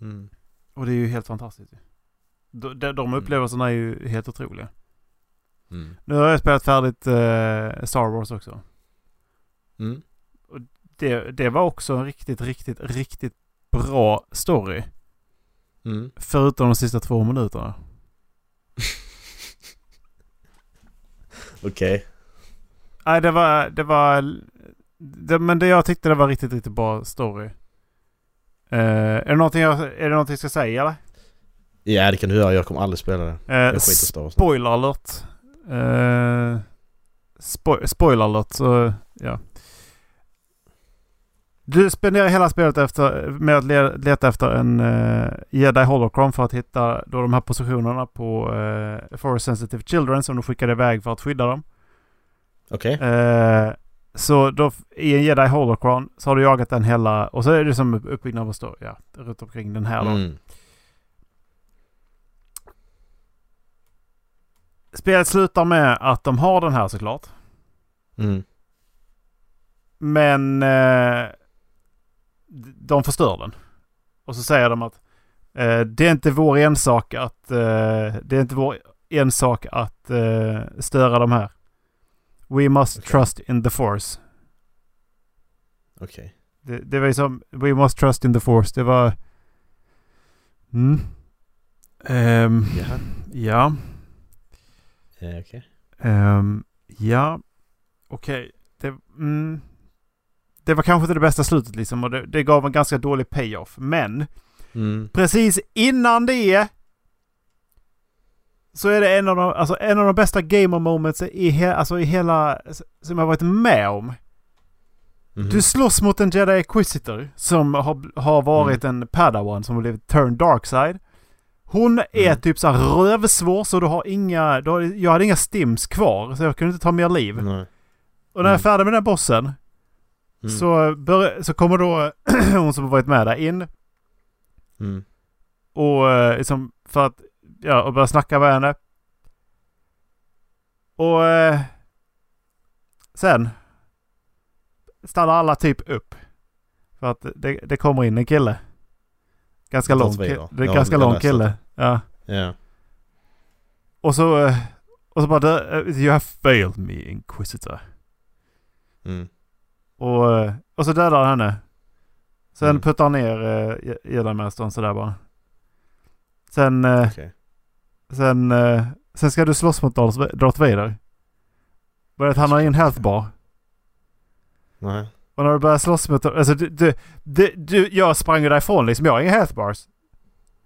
D: Mm.
C: Och det är ju helt fantastiskt. De, de, de
D: Mm.
C: upplevelserna är ju helt otroliga.
D: Mm.
C: Nu har jag spelat färdigt eh, Star Wars också.
D: Mm.
C: Det, det var också en riktigt, riktigt, riktigt bra story.
D: Mm.
C: Förutom de sista två minuterna. [laughs]
D: Okej.
C: Nej, det var... Det var det, men det jag tyckte det var riktigt, riktigt bra story. Eh, är, det någonting jag, är det någonting jag ska säga eller?
D: Ja det kan du göra, jag kommer aldrig spela det.
C: Eh,
D: Jag skiter
C: spoiler alert. Eh, spo spoiler alert, så ja. Du spenderar hela spelet efter, med att le leta efter en uh, Jedi Holocron för att hitta då de här positionerna på uh, Forest Sensitive Children som du skickade iväg för att skydda dem.
D: Okej.
C: Eh, så då i en Jedi Holocron så har du jagat den hela och så är det som uppbyggnad på story, ja, runt omkring den här då.
D: Mm.
C: Spelet slutar med att de har den här såklart.
D: Mm.
C: Men eh, de förstör den. Och så säger de att eh, det är inte vår ensak att eh, det är inte vår ensak att eh, störa de här. We must
D: Okej.
C: trust in the force.
D: Okej.
C: Det, det var ju som We must trust in the force. Det var... Mm. Ehm,
D: Jaha.
C: ja.
D: Ja, okej.
C: Ehm, ja. Okej. Det, mm, det var kanske inte det bästa slutet liksom och det, det gav en ganska dålig payoff. Men
D: Mm.
C: precis innan det så är det en av de, alltså en av de bästa gamer moments i, he, alltså i hela som jag varit med om.
D: Mhm.
C: Du slåss mot en Jedi Inquisitor som har, har varit en Padawan som har blivit turned dark side. Hon är
D: Mm.
C: typ så här rövsvår så du har inga, du har, jag hade inga stims kvar så jag kunde inte ta mer liv.
D: Nej.
C: Och när jag är
D: Mm.
C: färdig med den bossen
D: Mm.
C: så, bör, så kommer då [clears throat] hon som har varit med där in
D: Mm.
C: och eh, liksom för att, ja, och börja snacka med henne. Och eh, sen stannar alla typ upp. För att det, det kommer in en kille. Ganska lång.
D: Vader.
C: Det är
D: Ja,
C: ganska lång kille. Ja.
D: Ja.
C: Och så, eh, och så bara "The- You have failed me Inquisitor.
D: Mm.
C: Och, eh, och så dödar han henne. Sen
D: Mm.
C: puttar han ner Jedi-mästaren sådär bara. Sen, eh,
D: Okej.
C: Sen, eh, sen ska du slåss mot Darth Vader. Bara att han har ingen health bar.
D: Nej.
C: Och när du börjar slåss mot... Alltså du, du, du, du, jag sprang ju därifrån liksom. Jag har inga health bars.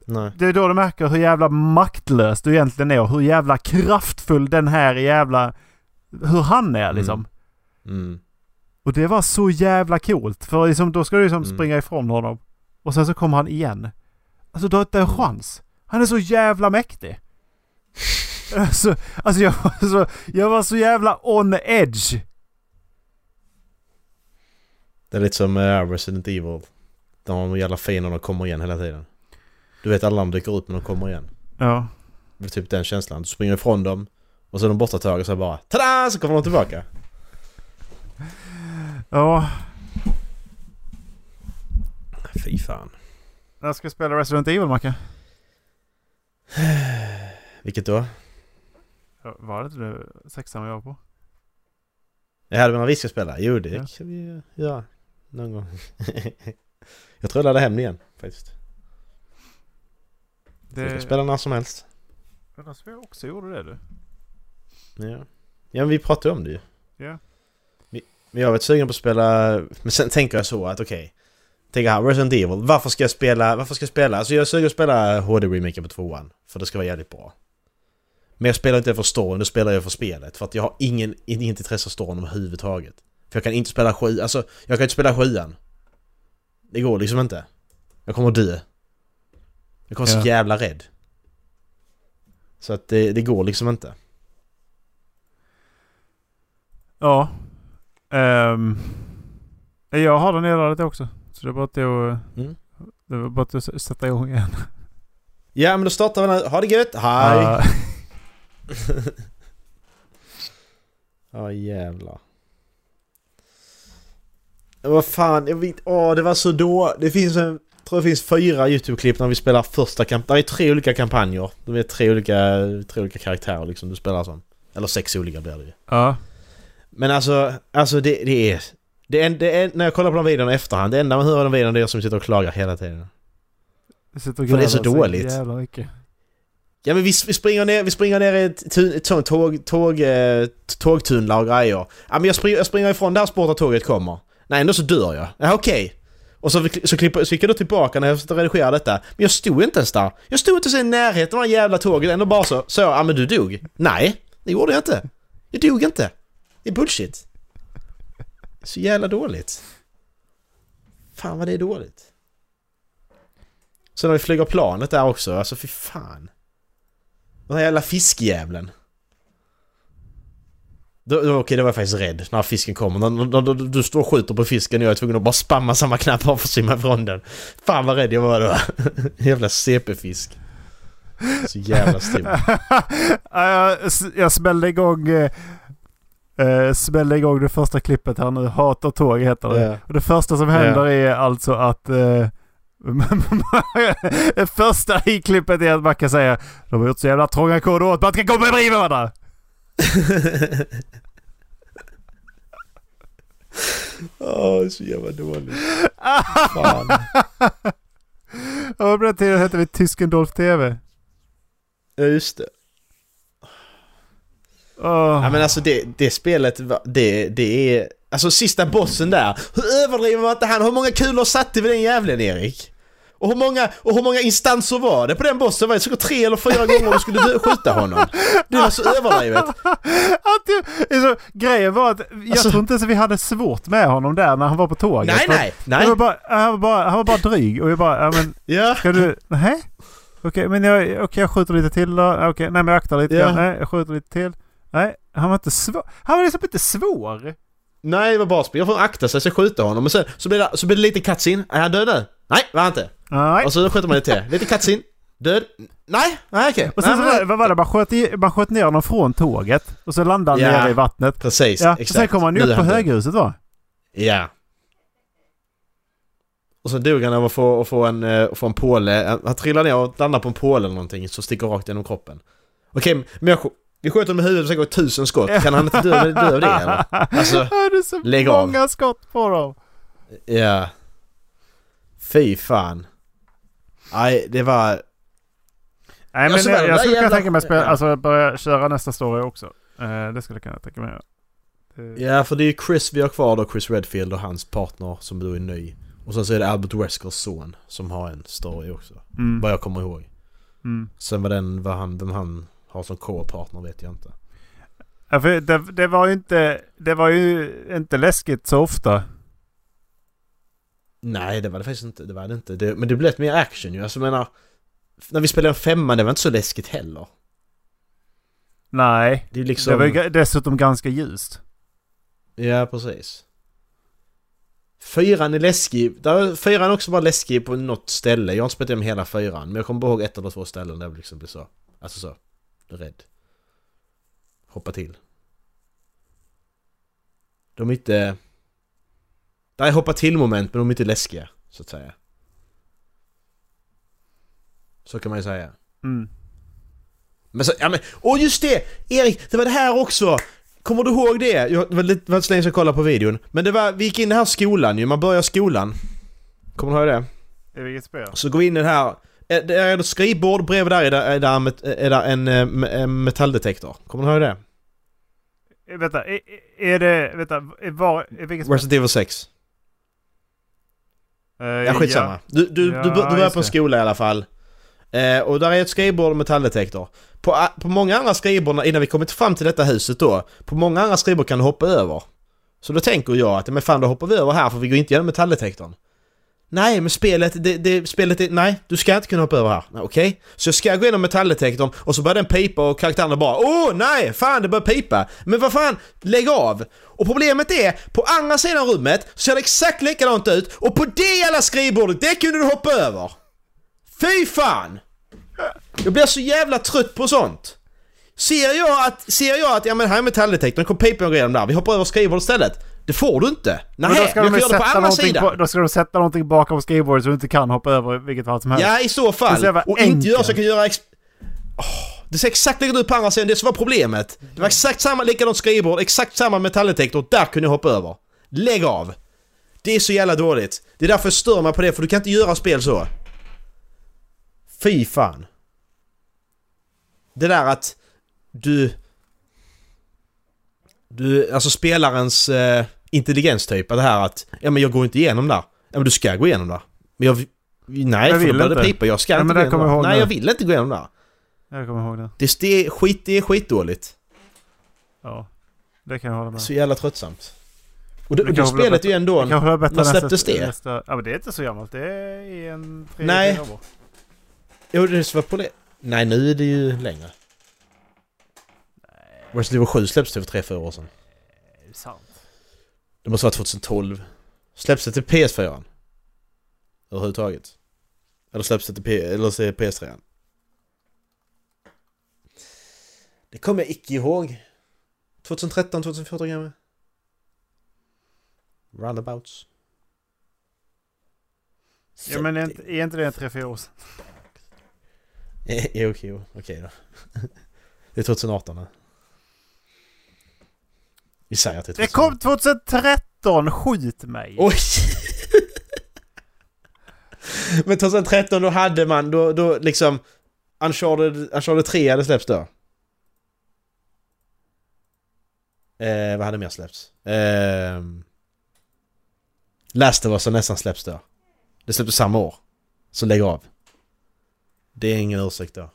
D: Nej.
C: Det är då du märker hur jävla maktlös du egentligen är och hur jävla kraftfull den här jävla... Hur han är liksom.
D: Mm.
C: Och det var så jävla coolt. För liksom, då ska du liksom
D: Mm.
C: springa ifrån honom. Och sen så kommer han igen. Alltså du har inte en chans. Han är så jävla mäktig. Alltså, alltså jag, var så, jag var så jävla on edge.
D: Det är lite som uh, Resident Evil. De jävla fienderna kommer igen hela tiden. Du vet alla de dyker upp men de kommer igen.
C: Ja.
D: Det är typ den känslan. Du springer ifrån dem och så är de borta ett tag och så bara Tada! Så kommer de tillbaka.
C: Ja,
D: Fy fan.
C: när ska spela Resident Evil, Macke?
D: Vilket då?
C: Var det inte det sexan vi var på?
D: Ja, det menar vi ska spela? Jo, det
C: Ja.
D: kan vi göra någon gång. [laughs] jag tror jag laddar hem det igen faktiskt. Vi
C: Det...
D: kan spela när som helst.
C: Undrar om jag också gjorde det du?
D: Ja. ja, men vi pratade om det ju.
C: Ja.
D: Men jag var sugen på att spela... Men sen tänker jag så att okej. Tänker här, Resident Evil. Varför ska jag spela... Varför ska jag spela? Alltså jag är sugen på att spela HD-remaken på tvåan. För det ska vara jävligt bra. Men jag spelar inte för storyn, då spelar jag för spelet. För att jag har ingen, inget intresse av storyn överhuvudtaget. För jag kan inte spela sju... Alltså, jag kan inte spela sjuan. Det går liksom inte. Jag kommer dö. Jag kommer
C: Ja.
D: så jävla rädd. Så att det, det går liksom inte.
C: Ja. Ehm, jag har den nedladdad också. Så det är bara att jag...
D: Mm.
C: Det var bara att sätta igång igen.
D: Ja men då startar vi nu. Ha det gött! Hej!
C: Ja. [laughs]
D: Ja jävlar. Vad fan, jag vet, åh det var så då. Det finns en, tror det finns fyra YouTube-klipp när vi spelar första kampanjen. Det är tre olika kampanjer. Det är tre olika, tre olika karaktärer liksom du spelar som. Eller sex olika blir det ju.
C: ja.
D: Men alltså, alltså det, det är... Det är, det är, när jag kollar på de videorna i efterhand, det enda man hör av de videorna det är jag som sitter och klagar hela tiden.
C: Sitter och
D: För det är så dåligt.
C: Jävla mycket.
D: Ja men vi, vi springer ner, vi springer ner i ett, ett sånt tåg, tåg, eh, tågtunnlar och grejer. Ja men jag springer, jag springer ifrån där spåret tåget kommer. Nej ändå så dör jag. Ja okej. Och så, så, klipper, så gick jag då tillbaka när jag satt och redigerade detta. Men jag stod inte ens där. Jag stod inte ens i närheten av det jävla tåget. Ändå bara så, så ja men du dog. Nej, det gjorde jag inte. Jag dog inte. Det är bullshit. Så jävla dåligt. Fan vad det är dåligt. Sen när vi flyger planet där också, alltså fy fan. Den här jävla fiskjävlen. Då, då, okej, då var jag faktiskt rädd när fisken kommer. Du står och skjuter på fisken och jag är tvungen att bara spamma samma knapp för att simma ifrån den. Fan vad rädd jag var då. [laughs] jävla CP-fisk. Så jävla stum. [laughs]
C: Ja, jag, smällde igång... Eh, smällde igång det första klippet här nu. Hat och tåg heter det.
D: Ja.
C: Och det första som händer är alltså att... Det [laughs] första i klippet är att man kan säga De har gjort så jävla trånga koder åt man ska gå bredvid varandra. [laughs]
D: Åh, så jävla dåligt. Fan.
C: Och på den tiden hette vi Tyskendolf TV.
D: Ja, just det.
C: Åh.
D: Ja men alltså det, det spelet, det, det är... Alltså sista bossen där, hur överdriver man inte han? Hur många kulor satte vi den jävlen Erik? Och hur många, och hur många instanser var det på den bossen? Var det säkert tre eller fyra gånger du skulle dö- skjuta honom? Det var så överdrivet.
C: Att det, alltså, grejen var att jag
D: Alltså-
C: tror inte ens att vi hade svårt med honom där när han var på tåget.
D: Nej nej,
C: Han var,
D: nej.
C: bara, han, var bara, han var bara dryg och jag bara, ja men
D: Ja.
C: ska du, nej? Okej, men jag, okej, jag skjuter lite till då. Okej, nej men jag aktar lite
D: Ja.
C: Nej, jag skjuter lite till. Nej, han var inte svår. Han var liksom inte svår.
D: Nej det var bara spel. Jag får akta sig så jag skjuter honom. Men sen så blir det, så blir det lite cutscene. Är han död nu? Nej, var han inte.
C: Nej.
D: Och så skjuter man lite till. Lite cutscene. Död. Nej, nej okej.
C: Och sen så
D: Nej,
C: var,
D: men-
C: det- vad var det? Man sköt, i, man sköt ner honom från tåget. Och så landade han
D: Ja.
C: nere i vattnet.
D: Precis,
C: Ja, och
D: exakt.
C: sen kom han ju upp på höghuset va?
D: Ja. Och så dog han av att få, att få, en, eh, att få en påle. Han trillade ner och landade på en påle eller någonting som sticker rakt genom kroppen. Okej, men jag, vi sköt honom i huvudet och säkert tusen skott. Kan han inte dö, dö av det eller? Alltså, [laughs]
C: det är så
D: lägg av.
C: många skott på dem.
D: ja. Fy fan. Nej, det var...
C: Nej men
D: var
C: jag, jag skulle kunna tänka mig att spela, alltså börja köra nästa story också. Eh, det skulle jag kunna tänka mig. Det-
D: Ja, för det är ju Chris vi har kvar då, Chris Redfield och hans partner som då är ny. Och sen så är det Albert Weskers son som har en story också.
C: Mm.
D: Vad jag kommer ihåg.
C: Mm.
D: Sen vad den, vad han, vem han har som co-partner vet jag inte.
C: Ja, för det, det var ju inte, det var ju inte läskigt så ofta.
D: Nej, det var det faktiskt inte. Det var det inte. Det, men det blev lite mer action ju. Alltså jag menar... När vi spelade en femma, det var inte så läskigt heller.
C: Nej.
D: Det är liksom...
C: Det var ju dessutom ganska ljust.
D: Ja, precis. Fyran är läskig. Där, fyran är också bara läskig på något ställe. Jag har inte spelat igenom hela fyran. Men jag kommer ihåg ett eller två ställen där jag liksom blir så... Alltså så. Rädd. Hoppa till. De är inte... Där är hoppa till moment men de är inte läskiga, så att säga. Så kan man ju säga.
C: Mm.
D: Men så, ja men, åh just det! Erik, det var det här också! Kommer du ihåg det? Jag, det var lite det var så länge sedan jag kollade på videon. Men det var, vi gick in i den här skolan ju, man börjar skolan. Kommer du ihåg det?
C: I vilket spel?
D: Så går vi in i den här... eh, Det är ett skrivbord, bredvid där är det, är där, met- är där en, eh, en metalldetektor. Kommer du ihåg det?
C: Eh, Vänta, är, är det... Vänta, var... Är vilket?
D: Resident Evil 6.
C: Eh,
D: Ja skitsamma. Du, du,
C: Ja,
D: du, bör- du börjar på en
C: det.
D: skola i alla fall. Eh, och där är ett skrivbord och metalldetektor. På, på många andra skrivbord, innan vi kommit fram till detta huset då, på många andra skrivbord kan du hoppa över. Så då tänker jag att, men fan då hoppar vi över här för vi går inte igenom metalldetektorn. Nej, men spelet, det, det, spelet är, nej, du ska inte kunna hoppa över här. Okej? Okej? Så jag ska gå igenom metalldetektorn och så börjar den pipa och karaktärerna bara Åh nej, fan det börjar pipa. Men vad fan, lägg av! Och problemet är, på andra sidan rummet så ser det exakt likadant ut och på det jävla skrivbordet, det kunde du hoppa över! Fy fan! Jag blir så jävla trött på sånt. Ser jag att, ser jag att, ja men här är metalldetektorn, kom pipan och går igenom där, vi hoppar över skrivbordet istället. Det får du inte. Nej,
C: Men då ska,
D: men
C: de
D: får göra det på andra sidan.
C: på, då ska de sätta någonting bakom skrivbordet så du inte kan hoppa över vilket fall som helst.
D: Ja, i så fall.
C: så
D: och inte göra så jag
C: enkelt.
D: kan göra... Åh, det ser exakt likadant ut på andra sidan, det som var problemet. Det var exakt samma likadant skrivbord, exakt samma metalldetektor, där kunde jag hoppa över. Lägg av! Det är så jävla dåligt. Det är därför jag stör mig på det, för du kan inte göra spel så. Fy fan. Det där att du... Du, alltså spelarens eh, intelligens typ, det här att ja men jag går inte igenom där. Ja men du ska gå igenom där. Men jag... Nej,
C: Jag
D: för då börjar det pipa. Jag ska
C: Ja,
D: inte gå igenom där. Nej, jag vill inte gå igenom där.
C: Jag kommer ihåg det.
D: Det, det, är skit, det är skitdåligt.
C: Ja. Det kan jag hålla med.
D: Så jävla tröttsamt. Och det,
C: Det
D: det spelet är ju ändå...
C: Bättre
D: när släpptes det?
C: Nästa, ja men det är inte så gammalt. Det är en tre,
D: Nej.
C: år.
D: Jo, det var på det. Nej, nu är det ju längre. Resident Evil 7 släpps det för 3-4 år sedan.
C: Är sant.
D: Det måste vara 2012. Släpps det till PS4? Överhuvudtaget? Eller släpps det till P- eller till PS3? Det kommer jag icke ihåg. 2013, 2014 kanske? Roundabouts.
C: Ja men är inte, är inte det en tre, fyra år sedan? [laughs]
D: Jo, okej, okej då. [laughs] Det är 2018 nu. Vi säger att det är
C: Det
D: 2018.
C: kom 2013! Skjut mig!
D: Oj! [laughs] Men 2013 då hade man, då, då liksom... Uncharted, Uncharted 3 hade släppts då. Eh, vad hade mer släppts? Eh, Last of Us har nästan släppts då. Det släpptes samma år. Så lägg av. Det är ingen ursäkt då.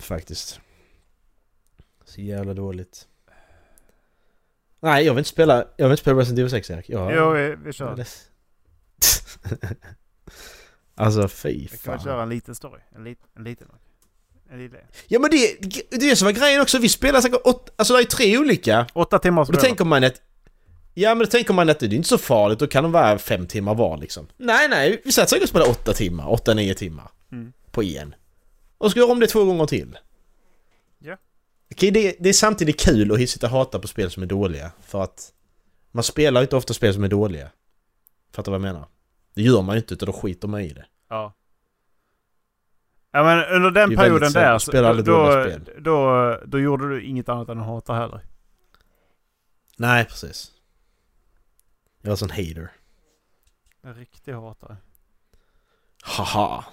D: Faktiskt. Så jävla dåligt. Nej, jag vill inte spela, jag vill inte spela Resident Evil 6 Erik. Jag,
C: Jo, vi, vi kör. [laughs]
D: alltså fy
C: Vi kan
D: fan.
C: köra en liten story. En, lit, en liten. En liten.
D: Ja men det, det är det som var grejen också. Vi spelar säkert åtta, alltså det är tre olika.
C: Åtta timmar
D: Och då tänker man att... Ja men då tänker man att det är inte så farligt, då kan de vara fem timmar var liksom. Nej nej, vi satt säkert och spelade åtta timmar, åtta nio timmar.
C: Mm.
D: På en. Och ska göra om det två gånger till. Det, det är samtidigt kul att sitta och hata på spel som är dåliga. För att man spelar inte ofta spel som är dåliga. Fattar vad jag menar? Det gör man ju inte, utan då skiter man i det.
C: Ja. Ja men under den perioden där, så, då, då, då, gjorde du inget annat än att hata heller.
D: Nej, precis. Jag var sån hater.
C: En riktig hatare.
D: Haha.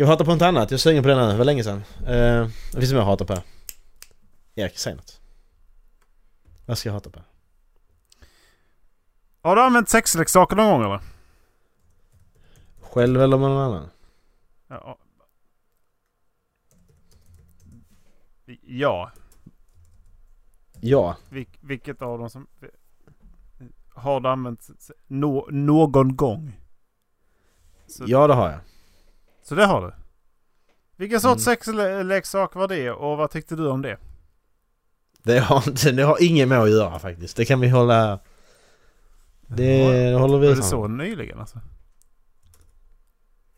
D: Ska vi hata på något annat? Jag är sugen på den här, det var länge sedan. Uh, det finns mer att hata på. Erik, säg något. Vad ska jag hata på?
C: Har du använt sexleksaker någon gång eller?
D: Själv eller med någon annan?
C: Ja. Ja.
D: Ja.
C: Vil, vilket av dem som... Har du använt nå, någon gång? Så,
D: Ja, det har jag.
C: Så det har du? Vilken sorts
D: Mm.
C: sexleksak var det och vad tyckte du om det?
D: Det har, inte, det har inget med att göra faktiskt. Det kan vi hålla... Det, det håller vi
C: Var det så nyligen alltså?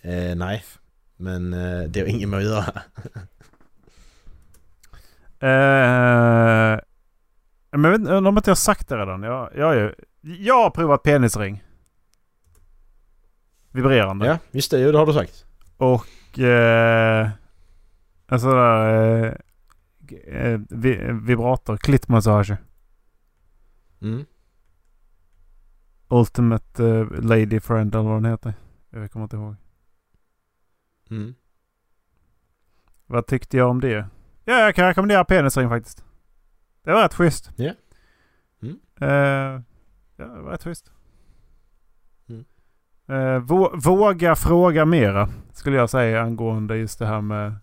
D: Eh, nej. Men eh, det har inget med att göra. [laughs]
C: Eh, men jag vet om inte jag har sagt det redan. Jag, jag, är jag har provat penisring. Vibrerande.
D: Ja, just det. Det har du sagt.
C: Och eh, en sån där eh, eh, vi, vibrator, klittmassage.
D: Mm.
C: Ultimate eh, Lady Friend eller vad den heter. Jag kommer inte ihåg.
D: Mm.
C: Vad tyckte jag om det? Ja, jag kan rekommendera penisring faktiskt. Det var rätt schysst.
D: Ja. Mm.
C: Eh, ja, det var rätt schysst. Eh, vå- våga fråga mera skulle jag säga angående just det här med,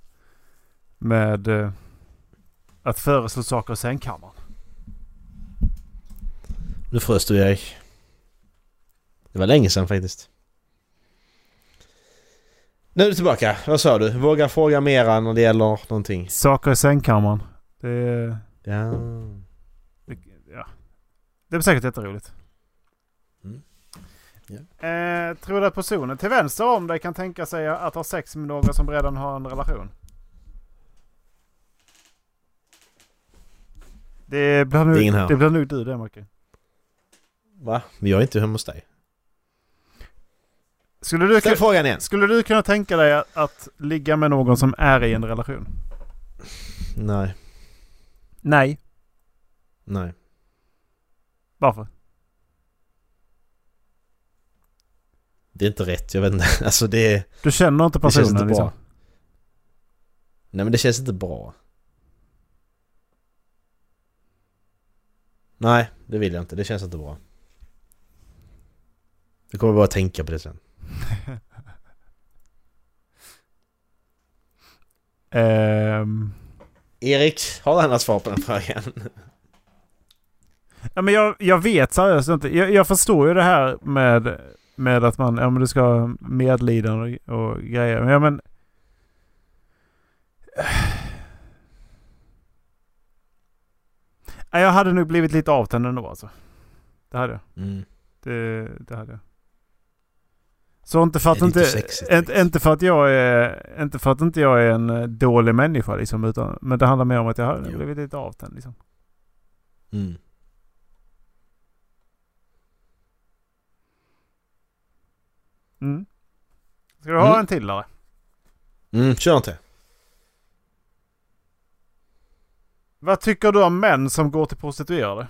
C: med eh, att föreslå saker i sängkammaren.
D: Nu frös du Erik. Det var länge sedan faktiskt. Nu är du tillbaka. Vad sa du? Våga fråga mera när det gäller någonting.
C: Saker i sängkammaren. Det,
D: Ja.
C: det, ja. det är säkert jätteroligt. Eh, tror du att personen till vänster om dig kan tänka sig att ha sex med någon som redan har en relation? Det blir
D: Det
C: nog,
D: ingen här.
C: det blir nog du det Marcus.
D: Va? Men jag är inte hemma hos dig.
C: Skulle du,
D: Ställ frågan igen.
C: skulle du kunna tänka dig att, att ligga med någon som är i en relation?
D: Nej.
C: Nej.
D: Nej.
C: Varför?
D: Det är inte rätt. Jag vet inte. [laughs] Alltså det,
C: Du känner inte
D: det känns
C: personen
D: inte bra.
C: liksom?
D: Nej men det känns inte bra. Nej, det vill jag inte. Det känns inte bra. Jag kommer bara att tänka på det sen. [laughs]
C: Ehm,
D: Erik, har du annat svar på den frågan?
C: ja, men jag, jag vet seriöst inte. Jag, jag förstår ju det här med, med att man, ja, men du ska ha medlidande och, och grejer. Men, ja, men Nej, Jag hade nog blivit lite avtänd ändå alltså. Det hade jag.
D: Mm.
C: Det, det hade jag. Så inte för att inte,
D: sexigt
C: inte, inte för att jag är, inte för att inte jag är en eh, dålig människa liksom, utan, men det handlar mer om att jag hade
D: Jo.
C: blivit lite avtänd liksom.
D: Mm.
C: Mm. Ska du ha
D: Mm.
C: en till eller?
D: Mm, kör inte.
C: Vad tycker du om män som går till prostituerade?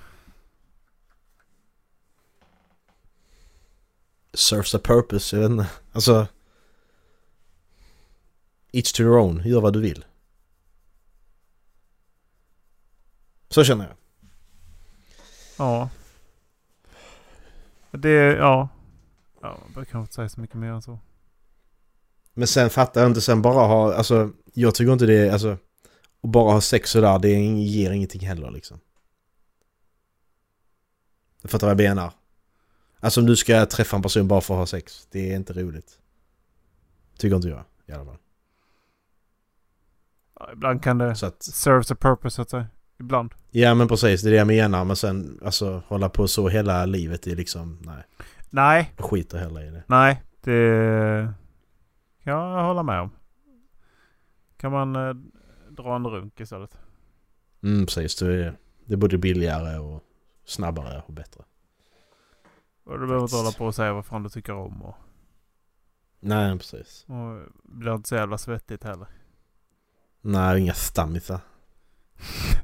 D: Serves a purpose, jag vet inte. Alltså... Each to their own, gör vad du vill. Så känner jag.
C: Ja. Det, ja. Ja, man behöver kanske inte säga så mycket mer än så.
D: Men sen fattar jag inte sen bara ha, alltså jag tycker inte det är, alltså att bara ha sex sådär, det ger ingenting heller liksom. Du fattar vad jag menar? Alltså om du ska träffa en person bara för att ha sex, det är inte roligt. Tycker inte jag i alla fall.
C: Ja, ibland kan det
D: Så att,
C: serves a purpose så att säga. Ibland.
D: ja men precis, det är det jag menar. Men sen, alltså hålla på så hela livet, är liksom, nej.
C: Nej,
D: Jag skiter hellre i det.
C: nej. Det kan jag hålla med om. Kan man eh, dra en runk istället.
D: Mm precis, det är, det är både billigare och snabbare och bättre.
C: Och du behöver inte hålla på och säga vad fan du tycker om. Och,
D: Nej precis.
C: och det blir inte så jävla svettigt heller.
D: Nej, inga stammisar. [laughs]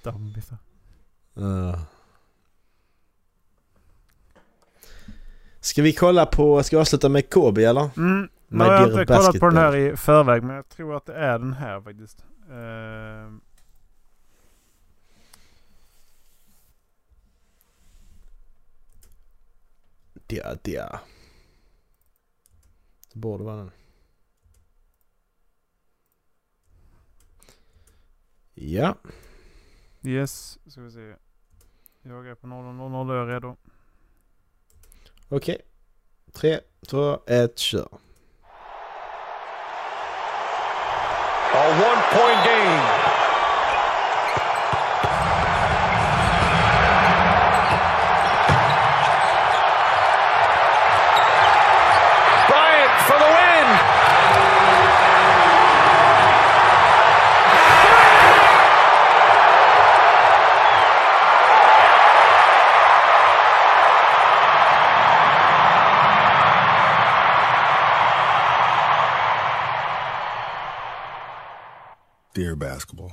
C: Stammisar.
D: Uh. Ska vi kolla på, ska vi avsluta med Kobe eller?
C: Mm.
D: My
C: har jag
D: dear
C: inte kollat på den här i förväg men jag tror att det är den här faktiskt. Ehm,
D: Ja, det. Det borde vara den. Ja,
C: yes, ska vi se. Jag är på 000 och jag är redo.
D: Okej. Tre, två, ett, kör.
E: A one point game.
F: Dear basketball.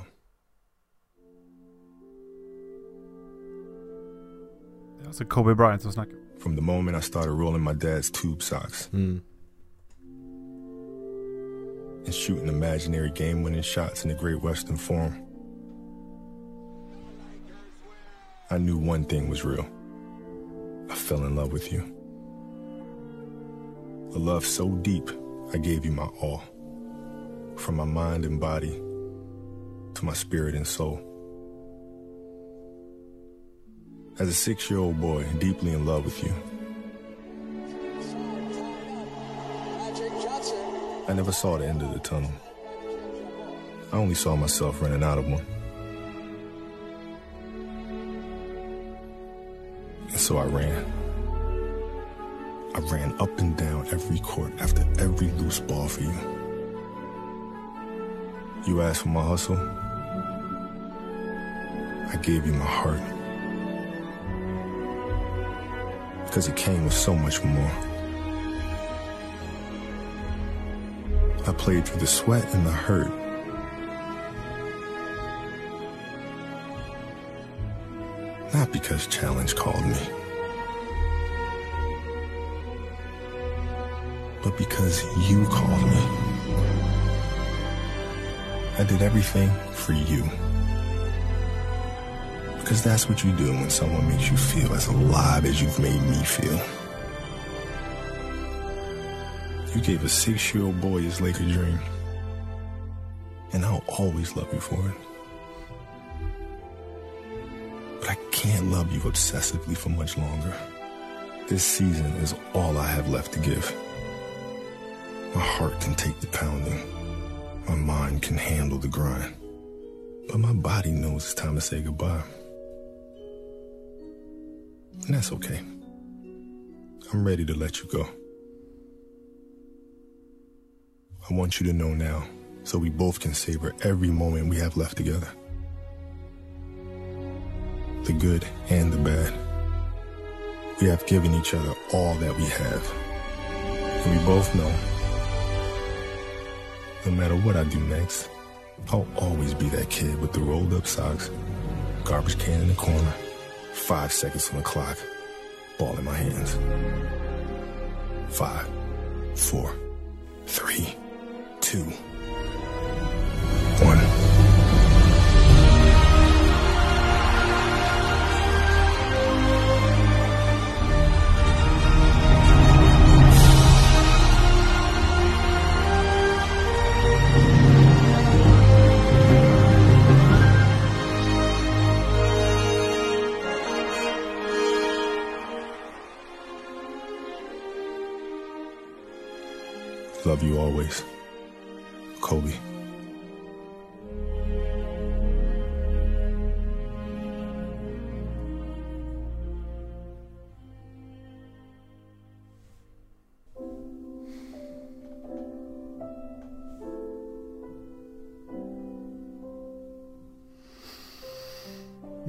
C: Det är alltså Kobe Bryant som snackar.
F: From the moment I started rolling my dad's tube socks
D: Mm.
F: and shooting imaginary game winning shots in the Great Western Forum, I knew one thing was real. I fell in love with you. A love so deep, I gave you my all. From my mind and body to my spirit and soul. As a six year old boy, deeply in love with you, I never saw the end of the tunnel. I only saw myself running out of one. And so I ran. I ran up and down every court after every loose ball for you. You asked for my hustle. I gave you my heart. Because it came with so much more. I played through the sweat and the hurt. Not because Challenge called me, but because you called me. I did everything for you. Because that's what you do when someone makes you feel as alive as you've made me feel. You gave a six year old boy his Laker dream. And I'll always love you for it. But I can't love you obsessively for much longer. This season is all I have left to give. My heart can take the pounding, my mind can handle the grind. But my body knows it's time to say goodbye. And that's okay. I'm ready to let you go. I want you to know now so we both can savor every moment we have left together. The good and the bad. We have given each other all that we have. And we both know no matter what I do next, I'll always be that kid with the rolled up socks, garbage can in the corner, five seconds on the clock, ball in my hands. Five, four, three, two, Love you always. Kobe.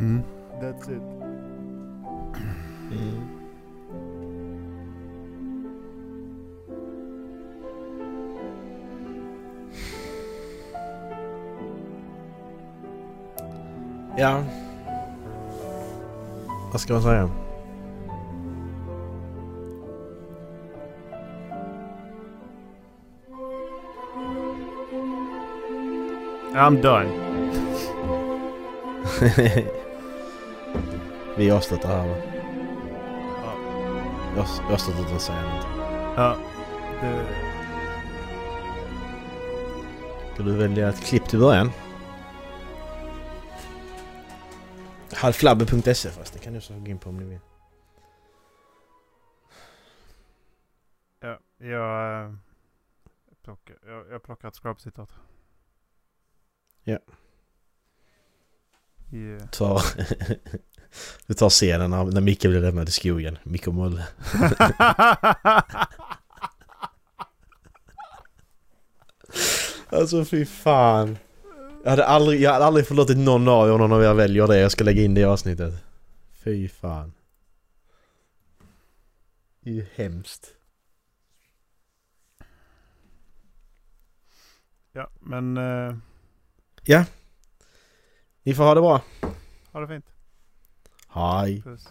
C: That's
D: Ja. Vad ska man säga?
C: I'm done. [laughs]
D: Vi avslutar här va?
C: Ja.
D: Jag jag avslutar utan att säga något.
C: Ja. Det,
D: Ska du välja ett klipp till början? Halflabben.se förresten kan du så gå in på om ni vill.
C: ja, jag, eh, plockar, jag, jag plockar ett scrub-citat.
D: Ja.
C: Yeah.
D: Ta, [laughs] du tar scenen när, när Micke blir lämnad i skogen. Micke och Molle. [laughs] Alltså fy fan. Jag hade aldrig, jag hade aldrig förlåtit någon av er någon av er väljer det. Jag ska lägga in det i avsnittet. Fy fan. Det är ju hemskt.
C: ja, men... eh,
D: Ni får ha det bra.
C: Ha det fint.
D: Hej.
C: Puss.